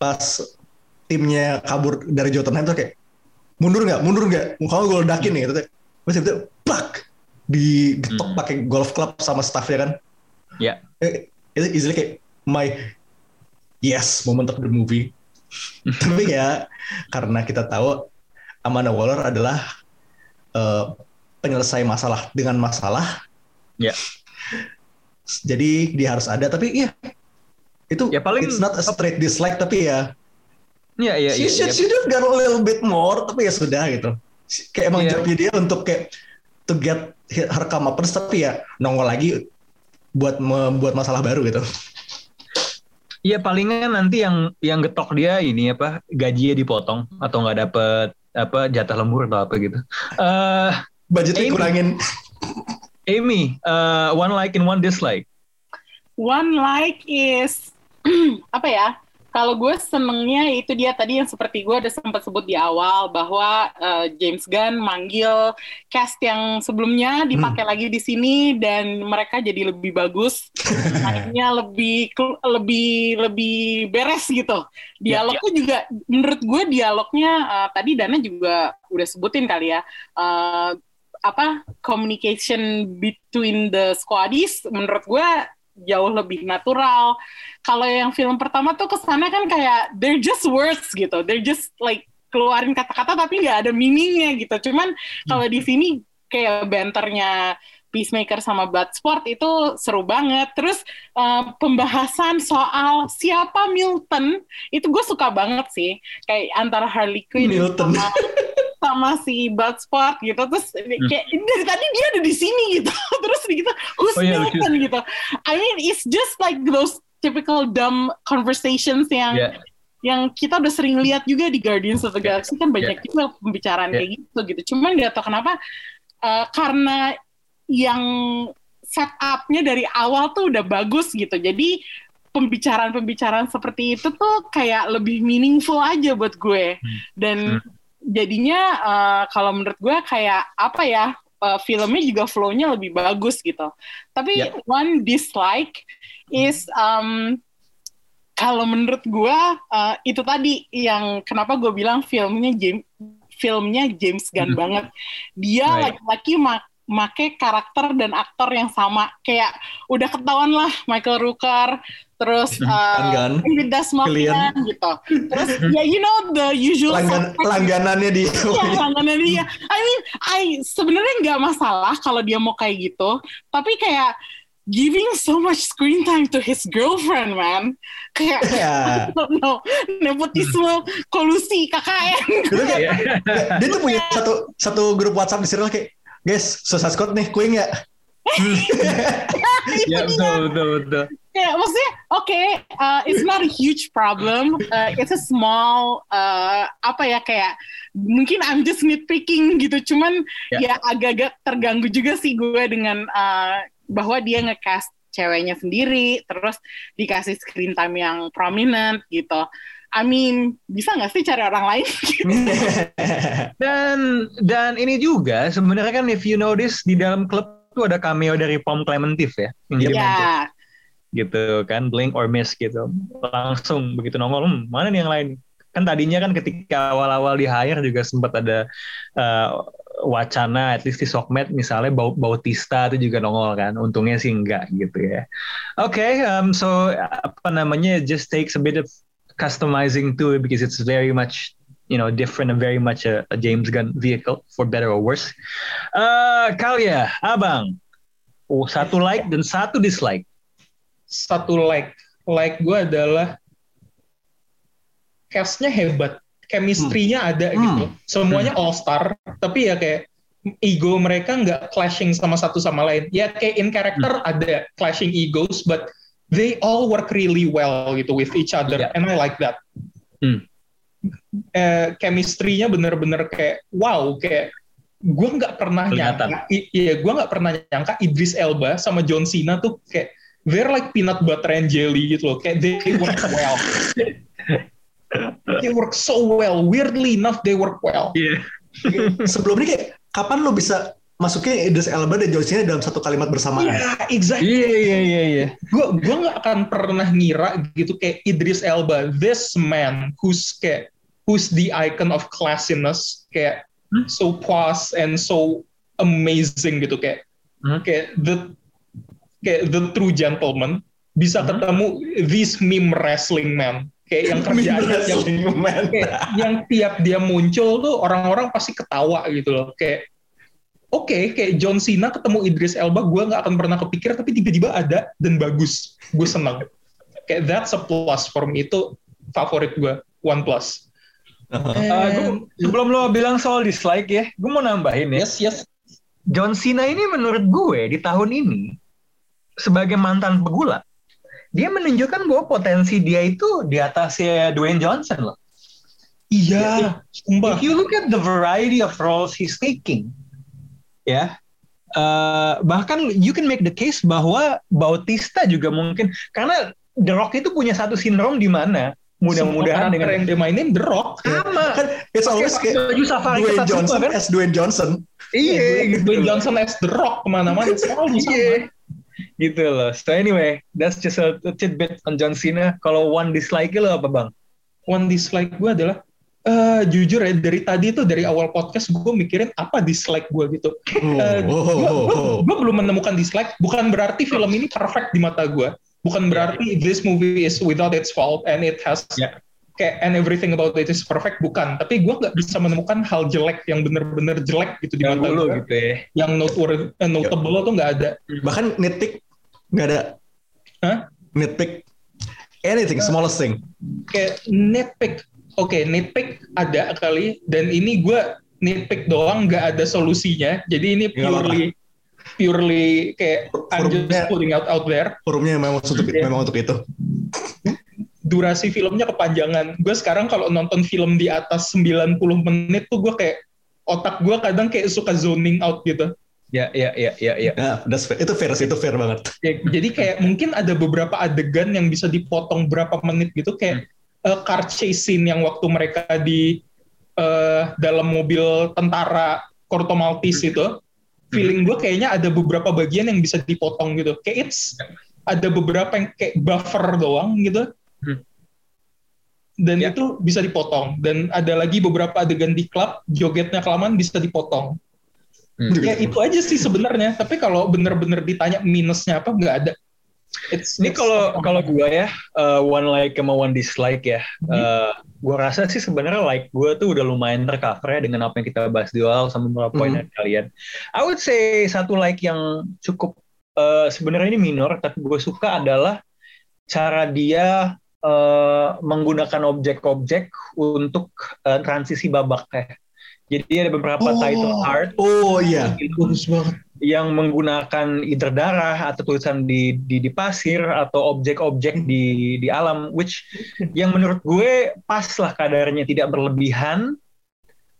pas timnya kabur dari Jotunheim tuh kayak mundur nggak, mundur nggak, kamu gue ledakin nih, gitu. Terus itu plak di getok pakai golf club sama staffnya kan. Ya. Eh, Itu easily kayak my yes moment of the movie. Tapi ya karena kita tahu Amanda Waller adalah eh, penyelesai masalah dengan masalah. Ya. Jadi dia harus ada. Tapi iya itu Ya, paling- it's not a straight dislike tapi ya Ya, ya, she ya, should ya. she should got a little bit more tapi ya sudah gitu. Kayak emang Iya. jobnya dia untuk kayak to get her comeuppance tapi ya nongol lagi buat membuat masalah baru gitu. Iya palingan nanti yang yang getok dia ini apa gajinya dipotong atau nggak dapet apa jatah lembur atau apa gitu. Eh Budgetnya Amy. kurangin. Amy, uh, one like and one dislike. One like is apa ya? Kalau gue senengnya itu dia tadi yang seperti gue udah sempat sebut di awal bahwa eh, James Gunn manggil cast yang sebelumnya dipakai lagi di sini dan mereka jadi lebih bagus, mainnya lebih lebih lebih beres gitu. Dialognya juga menurut gue dialognya eh, tadi Dana juga udah sebutin kali ya. eh, apa communication between the squaddies menurut gue jauh lebih natural. Kalau yang film pertama tuh kesannya kan kayak they're just words gitu, they're just like keluarin kata-kata tapi nggak ada meaningnya gitu. Cuman kalau di sini kayak banternya Peacemaker sama Bloodsport itu seru banget. Terus eh, pembahasan soal siapa Milton itu gue suka banget sih. Kayak antara Harley Quinn Milton. sama sama si Bloodsport gitu terus kayak dari tadi dia ada di sini gitu. Terus gitu who's Oh lucu. Milton gitu. I mean it's just like those typical dumb conversations yang Ya. yang kita udah sering lihat juga di Guardians of the Galaxy kan banyak juga pembicaraan Ya. kayak gitu gitu. Cuman gak tau kenapa eh, karena yang setupnya dari awal tuh udah bagus gitu. Jadi pembicaraan-pembicaraan seperti itu tuh kayak lebih meaningful aja buat gue. Dan jadinya eh, kalau menurut gue kayak apa ya eh, filmnya juga flow-nya lebih bagus gitu tapi Ya. one dislike is um, kalau menurut gue eh, itu tadi yang kenapa gue bilang filmnya James filmnya James Gunn Hmm. banget dia Right. laki-laki mak make karakter dan aktor yang sama kayak udah ketahuan lah Michael Rooker terus uh. David Desmond gitu terus ya you know the usual Langgan, langganannya dia. Iya, langganan dia. I mean, I sebenarnya nggak masalah kalau dia mau kayak gitu, tapi kayak giving so much screen time to his girlfriend, man. Kayak Ya. I don't know, nepotisme, kolusi, KKN. dia tuh punya satu satu grup WhatsApp di serial kayak guys Suicide Squad nih kue nggak Ya betul betul betul. Kayak maksudnya, oke, uh, it's not a huge problem. Uh, it's a small, uh, apa ya kayak mungkin I'm just nitpicking gitu. Cuman ya agak-agak terganggu juga sih gue dengan uh, bahwa dia ngecast ceweknya sendiri, terus dikasih screen time yang prominent gitu. I mean, bisa nggak sih cari orang lain? Dan dan ini juga sebenarnya kan if you notice di dalam klub tuh ada cameo dari Pom Clementif ya. Yang dia main tuh. Ya, gitu kan blink or miss gitu langsung begitu nongol hmm, mana nih yang lain kan tadinya kan ketika awal-awal di hire juga sempat ada uh, wacana at least di Sokmed misalnya Bau- Bautista itu juga nongol kan untungnya sih enggak gitu ya oke um, so apa namanya just takes a bit of customizing too because it's very much you know different and very much a, a James Gunn vehicle for better or worse. Uh, Kalia abang. Oh, satu like dan satu dislike. Satu like. Like gue adalah castnya hebat. Chemistry-nya ada gitu. Semuanya all star tapi ya kayak ego mereka nggak clashing sama satu sama lain. Ya kayak in character ada clashing egos but they all work really well gitu with each other Yeah. and I like that Hmm. eh, chemistry-nya bener-bener kayak wow kayak gue nggak pernah Kelihatan. nyangka iya gue nggak pernah nyangka Idris Elba sama John Cena tuh kayak they're like peanut butter and jelly gitu loh kayak they work well they work so well weirdly enough they work well Iya. Sebelum ini kayak kapan lo bisa masukin Idris Elba dan John Cena dalam satu kalimat bersamaan? Iya, exactly. Iya iya iya iya. Gue gue nggak akan pernah ngira gitu kayak Idris Elba, this man who's kayak who's the icon of classiness, kayak so posh and so amazing gitu kayak Hmm. kayak the kayak the true gentleman bisa ketemu this meme wrestling man kayak yang kerjaannya yang, kayak yang tiap dia muncul tuh orang-orang pasti ketawa gitu loh kayak oke kayak John Cena ketemu Idris Elba gue nggak akan pernah kepikir tapi tiba-tiba ada dan bagus. Gue senang. Kayak that's a plus for me. Itu favorit gue one plus. Uh, gua- sebelum lo bilang soal dislike ya, gue mau nambahin ya. yes yes. John Cena ini menurut gue di tahun ini sebagai mantan pegula, dia menunjukkan bahwa potensi dia itu di atasnya Dwayne Johnson loh. iya sumpah. If you look at the variety of roles he's taking, ya, eh, bahkan you can make the case bahwa Bautista juga mungkin karena The Rock itu punya satu sindrom di mana mudah-mudahan dengan yang dia mainin The Rock sama Kan it's always kayak baju safari Dwayne Johnson kan? as Dwayne Johnson. iya gitu Dwayne Johnson as The Rock ke mana-mana selalu sama Iya. gitu loh. So anyway, that's just a, a tidbit on John Cena. Kalau one dislike lo apa bang? one dislike gue adalah eh jujur ya dari tadi tuh dari awal podcast gue mikirin apa dislike gue gitu. Oh, gua- oh, oh. gua belum menemukan dislike. Bukan berarti film ini perfect di mata gue. Bukan berarti this movie is without its fault and it has Ya. kayak and everything about it is perfect. Bukan. Tapi gue nggak bisa menemukan hal jelek yang bener-bener jelek gitu di Yang mata gue. gitu ya. Yang noteworthy, eh, notable tuh nggak ada. Bahkan nitpick nggak ada. Hah? Nitpick anything, smallest thing. kayak nitpick oke nitpick ada kali dan ini gue nitpick doang nggak ada solusinya jadi ini purely purely kayak I'm just Forumnya- putting out out there Forumnya memang untuk Iya. memang untuk itu. durasi filmnya kepanjangan gue sekarang kalau nonton film di atas 90 menit tuh gue kayak otak gue kadang kayak suka zoning out gitu Ya ya ya ya ya. That's fair. itu fair sih, itu fair banget. Ya, jadi kayak mungkin ada beberapa adegan yang bisa dipotong berapa menit gitu kayak eh, car chase scene yang waktu mereka di eh, dalam mobil tentara Corto Maltese itu feeling gue kayaknya ada beberapa bagian yang bisa dipotong gitu. Kayak it's ada beberapa yang kayak buffer doang gitu. Hmm. dan Ya. itu bisa dipotong. Dan ada lagi beberapa adegan di klub jogetnya kelamaan bisa dipotong. Hmm. ya itu aja sih sebenarnya. Tapi kalau bener-bener ditanya minusnya apa nggak ada It's, Ini kalau kalau gue ya uh, one like sama one dislike ya, uh, gue rasa sih sebenarnya like gue tuh udah lumayan tercover ya dengan apa yang kita bahas di awal sama beberapa poin Hmm. dari kalian. I would say satu like yang cukup uh, sebenarnya ini minor tapi gue suka adalah cara dia uh, menggunakan objek-objek untuk uh, transisi babak ya. Jadi ada beberapa Oh. title art Oh iya. bagus banget yang menggunakan either darah atau tulisan di di, di pasir atau objek-objek di di alam which yang menurut gue pas lah kadarnya tidak berlebihan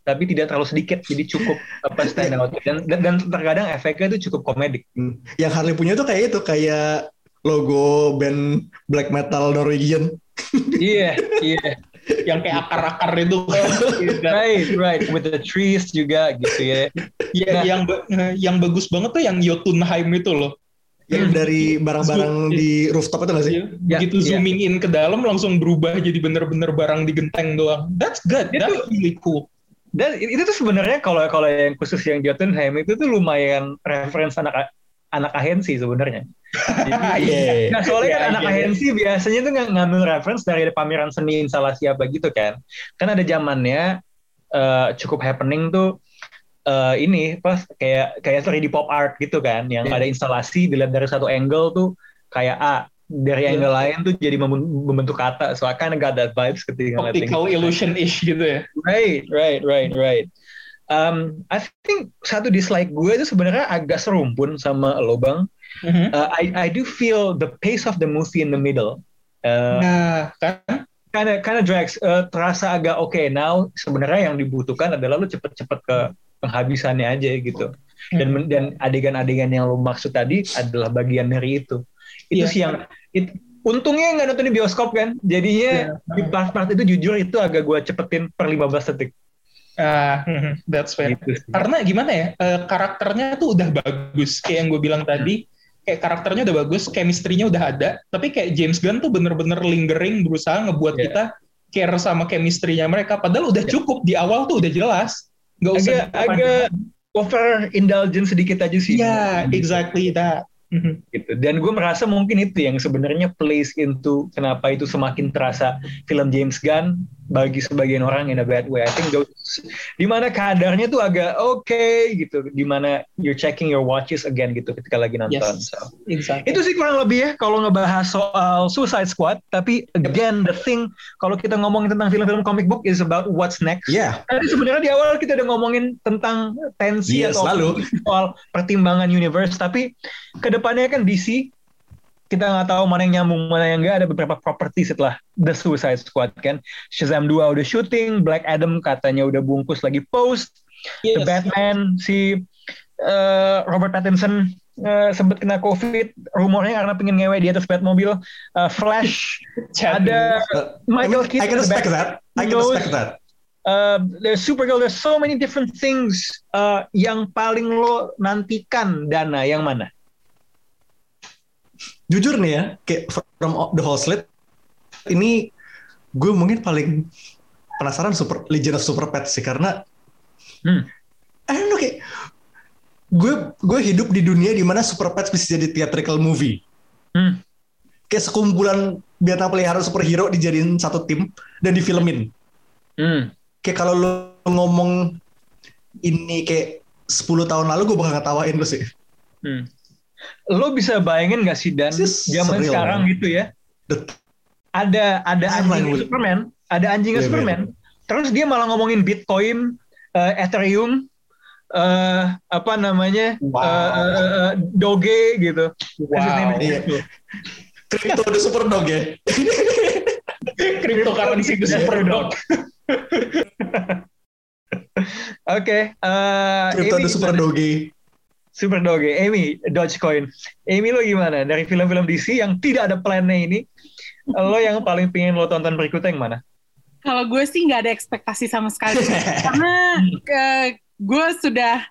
tapi tidak terlalu sedikit jadi cukup apa stand out. Dan, dan dan terkadang efeknya itu cukup komedik. Hmm. Yang Harley punya tuh kayak itu, kayak logo band black metal Norwegian. iya iya. Yang kayak akar-akar itu. Right right. With the trees juga gitu ya ya Nah. yang yang bagus banget tuh yang Jotunheim itu loh Yang dari barang-barang di rooftop itu nggak sih? Ya, begitu iya. zooming in ke dalam langsung berubah jadi bener-bener barang di genteng doang that's good Itu- that's really cool dan itu tuh sebenarnya kalau kalau yang khusus yang Jotunheim itu tuh lumayan reference anak anak ahensi sebenarnya Iya. Nah soalnya kan Iya, anak iya, ahensi biasanya tuh ng- ngambil reference dari pameran seni instalasi apa gitu kan. Kan ada zamannya eh, cukup happening tuh eh, ini pas kayak kayak 3D pop art gitu kan, yang Iya. ada instalasi dilihat dari satu angle tuh kayak A, dari Iya. angle lain tuh jadi memben- membentuk kata. So I kind of got that vibes ketika optical gitu. illusion-ish gitu ya Right, right, right, right. Um, I think satu dislike gue itu sebenarnya agak serumpun sama lo bang. Mhm. Uh, I I do feel the pace of the movie in the middle. Uh, nah kan kind of drags. Uh, terasa agak oke. now sebenarnya yang dibutuhkan adalah lo cepet-cepet ke penghabisannya aja gitu. Dan men- dan adegan-adegan yang lo maksud tadi adalah bagian dari itu. Itu Iya. sih yang it- untungnya nggak nonton di bioskop kan. Jadinya Iya. di part-part itu jujur itu agak gue cepetin per 15 detik. Ah, mhm, that's fair. Gitu sih. Karena gimana ya, eh, karakternya tuh udah bagus, kayak yang gue bilang tadi, kayak karakternya udah bagus, chemistry-nya udah ada, tapi kayak James Gunn tuh bener-bener lingering berusaha ngebuat Yeah. kita care sama chemistry-nya mereka, padahal udah cukup di awal tuh udah jelas, nggak usah agak agak over indulgent sedikit aja sih. Ya, Gitu. exactly that. Mhm. gitu. Dan gue merasa mungkin itu yang sebenarnya plays into kenapa itu semakin terasa film James Gunn bagi sebagian orang in a bad way. I think those, di mana kadarnya tuh agak oke gitu, di mana you're checking your watches again gitu ketika lagi nonton. Yes. So, Exactly. itu sih kurang lebih ya kalau ngebahas soal Suicide Squad. Tapi again the thing kalau kita ngomongin tentang film-film comic book is about what's next. Yeah. Tadi sebenarnya di awal kita udah ngomongin tentang tensi Iya, atau selalu. soal pertimbangan universe, tapi ke depannya kan DC kita nggak tahu mana yang nyambung mana yang nggak ada beberapa properti setelah The Suicide Squad kan Shazam 2 udah syuting Black Adam katanya udah bungkus lagi post The Yes. Batman si eh, Robert Pattinson eh, sempat kena COVID rumornya karena pengen ngewe di atas Batmobile Eh, Flash ada Uh, Michael I, mean, I Keaton can the respect that. I can respect that. Uh, there's Supergirl, there's so many different things uh, yang paling lo nantikan Dana yang mana? Jujur nih ya, kayak from the whole slate, ini gue mungkin paling penasaran super Legend of Super Pets sih karena Hmm. I don't know kayak gue gue hidup di dunia di mana Super Pets bisa jadi theatrical movie. Hmm. Kayak sekumpulan binatang pelihara superhero dijadiin satu tim dan difilmin. Hmm. Kayak kalau lo ngomong ini kayak 10 tahun lalu gue bakal ngetawain lo sih. Hmm. Lo bisa bayangin gak sih dan zaman surreal, sekarang man. gitu ya? The- Ada ada anjing Superman, ada anjingnya Yeah, Superman. Terus dia malah ngomongin Bitcoin, eh, Ethereum, eh, apa namanya, Wow. eh, eh, Doge gitu. Wow. Iya. Crypto the super dog ya. Cryptocurrency the super dog. Oke, eh, Crypto Amy the super doge. Super Doge, Amy, Dogecoin. Amy lo gimana? Dari film-film DC yang tidak ada plannya ini, lo yang paling pengen lo tonton berikutnya yang mana? Kalau gue sih nggak ada ekspektasi sama sekali karena ke, gue sudah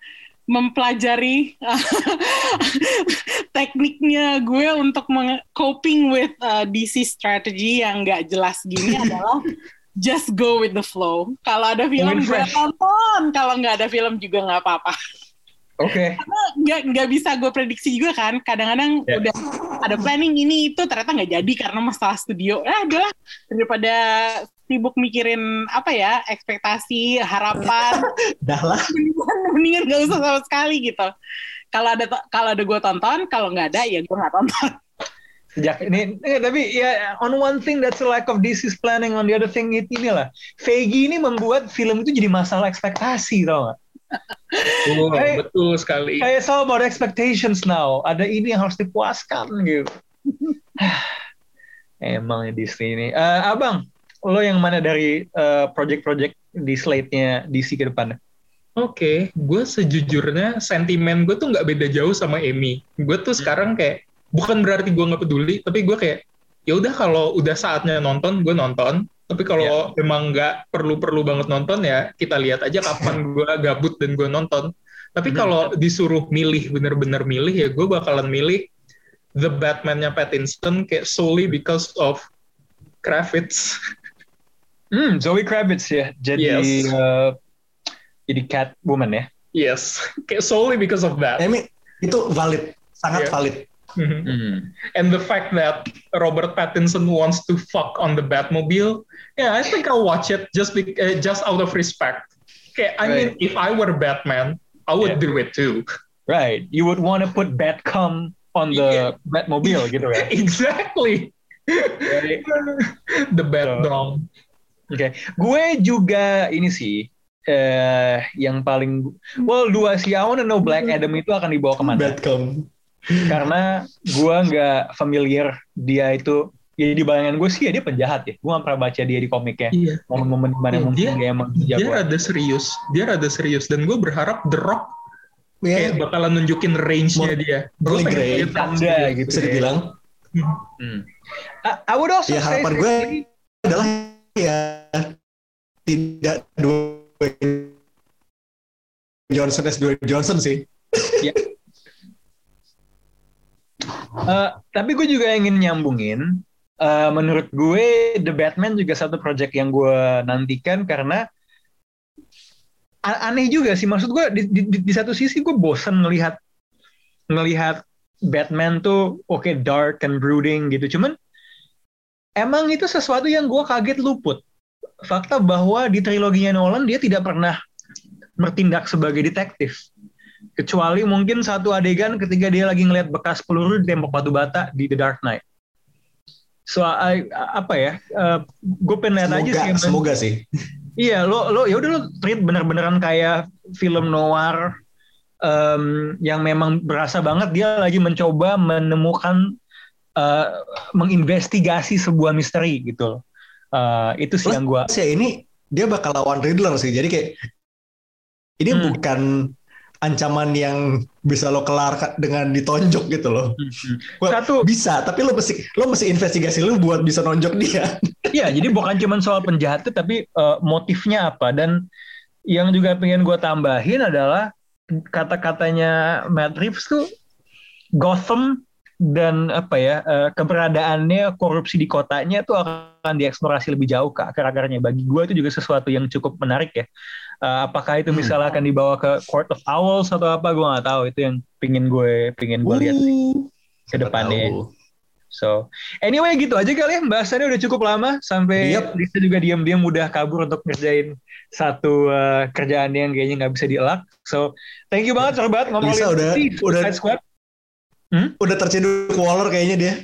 mempelajari tekniknya gue untuk meng- coping with uh, DC strategy yang nggak jelas gini adalah just go with the flow. Kalau ada film gue tonton, kalau nggak ada film juga nggak apa-apa. Oke. nggak nggak bisa gue prediksi juga kan kadang-kadang Ya. udah ada planning ini itu ternyata nggak jadi karena masalah studio ya udahlah daripada sibuk mikirin apa ya ekspektasi harapan Dah lah. mendingan mendingan nggak usah sama sekali gitu kalau ada kalau ada gue tonton kalau nggak ada ya gue nggak tonton Sejak ini, eh, tapi ya on one thing that's a lack of DC's planning, on the other thing it inilah. Feige ini membuat film itu jadi masalah ekspektasi, tau gak? Oh, Hey. betul sekali. It's all about expectations now. Ada ini yang harus dipuaskan gitu. Emang ya Disney ini. Eh, abang, lo yang mana dari eh, project-project di slate-nya DC ke depannya? Oke, gue sejujurnya sentimen gue tuh nggak beda jauh sama Amy. Gue tuh sekarang kayak bukan berarti gue nggak peduli, tapi gue kayak ya udah kalau udah saatnya nonton, gue nonton. Tapi kalau emang nggak perlu-perlu banget nonton ya kita lihat aja kapan gue gabut dan gue nonton. Tapi kalau disuruh milih bener-bener milih ya gue bakalan milih The Batman-nya Pattinson kayak solely because of Kravitz. Hmm, Zoe Kravitz ya. Jadi Yes. uh, jadi Catwoman ya. Yes, kayak solely because of that. I mean, itu valid, sangat Yeah. valid. Mhm. And the fact that Robert Pattinson wants to fuck on the Batmobile, yeah, I think I'll watch it just be, uh, just out of respect. Okay, I mean, if I were Batman, I would do it too. Right. You would want to put Batcom on the Batmobile gitu kan. exactly. the Bat Dong. Oke, gue juga ini sih eh yang paling well dua sih I wanna know Black Adam itu akan dibawa ke mana? Batcom. Karena gue nggak familiar dia itu ya di bayangan gue sih ya dia penjahat ya. Gue nggak pernah baca dia di komiknya. Iya. Momen-momen di mana Iya, mungkin dia- dia emang Dia jagoan. rada serius, dia rada serius, dan gue berharap The Rock Ya, kayak bakalan nunjukin range-nya Mo- dia. Gue pengen lihat Tanda gitu. bisa ya. dibilang. Hmm. I, I would also Ya harapan gue adalah ya tidak Dwayne Johnson as Dwayne Johnson sih. Eh, tapi gue juga ingin nyambungin. Eh, menurut gue The Batman juga satu project yang gue nantikan karena aneh juga sih. Maksud gue di, di, di- satu sisi gue bosen ngelihat ngelihat Batman tuh oke dark and brooding gitu. Cuman emang itu sesuatu yang gue kaget luput. Fakta bahwa di triloginya Nolan dia tidak pernah bertindak sebagai detektif kecuali mungkin satu adegan ketika dia lagi ngeliat bekas peluru di tembok batu bata di The Dark Knight. So I, apa ya? gue pengen lihat aja Semoga, sih. men. semoga sih. Iya, lo lo ya udah lo treat bener-beneran kayak film noir em, yang memang berasa banget dia lagi mencoba menemukan eh, menginvestigasi sebuah misteri gitu. Eh, itu sih yang gue Plus ya ini dia bakal lawan Riddler sih. Jadi kayak ini Hmm. bukan ancaman yang bisa lo kelar dengan ditonjok gitu loh. Well, Satu bisa, tapi lo mesti lo mesti investigasi lo buat bisa nonjok dia. Iya, jadi bukan cuma soal penjahatnya, tapi eh, motifnya apa. Dan yang juga pengen gue tambahin adalah kata-katanya Matt Reeves tuh Gotham dan apa ya eh, keberadaannya korupsi di kotanya tuh akan dieksplorasi lebih jauh ke akar-akarnya. Bagi gue itu juga sesuatu yang cukup menarik ya. Eh, apakah itu misalnya akan dibawa ke Court of Owls atau apa? Gue nggak tahu. Itu yang pingin gue pingin gue lihat sih ke depannya. Tahu. So, anyway gitu aja kali ya. Bahasannya udah cukup lama sampai Yep. Lisa juga diam-diam udah kabur untuk ngerjain satu uh, kerjaan yang kayaknya nggak bisa dielak. So, thank you banget Sorbat ngomongin Lisa udah- Suicide udah- Squad. Udah terciduk Waller kayaknya dia.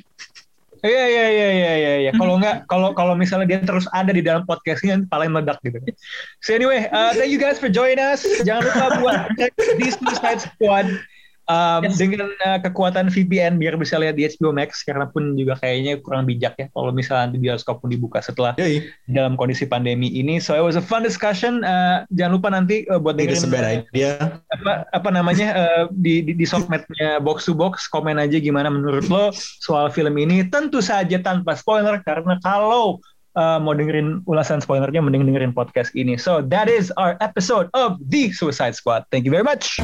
Iya iya iya iya iya. iya. Kalau nggak kalau kalau misalnya dia terus ada di dalam podcastnya paling meledak gitu. So anyway, uh, thank you guys for joining us. Jangan lupa buat cek di Suicide Squad um, dengan uh, kekuatan VPN biar bisa lihat di HBO Max karena pun juga kayaknya kurang bijak ya kalau misalnya nanti bioskop pun dibuka setelah Yoi. dalam kondisi pandemi ini. So it was a fun discussion. Uh, jangan lupa nanti uh, buat dengerin dia. apa apa namanya uh, di di, di sosmednya box to box komen aja gimana menurut lo soal film ini tentu saja tanpa spoiler karena kalau uh, mau dengerin ulasan spoilernya mending dengerin podcast ini so that is our episode of the Suicide Squad thank you very much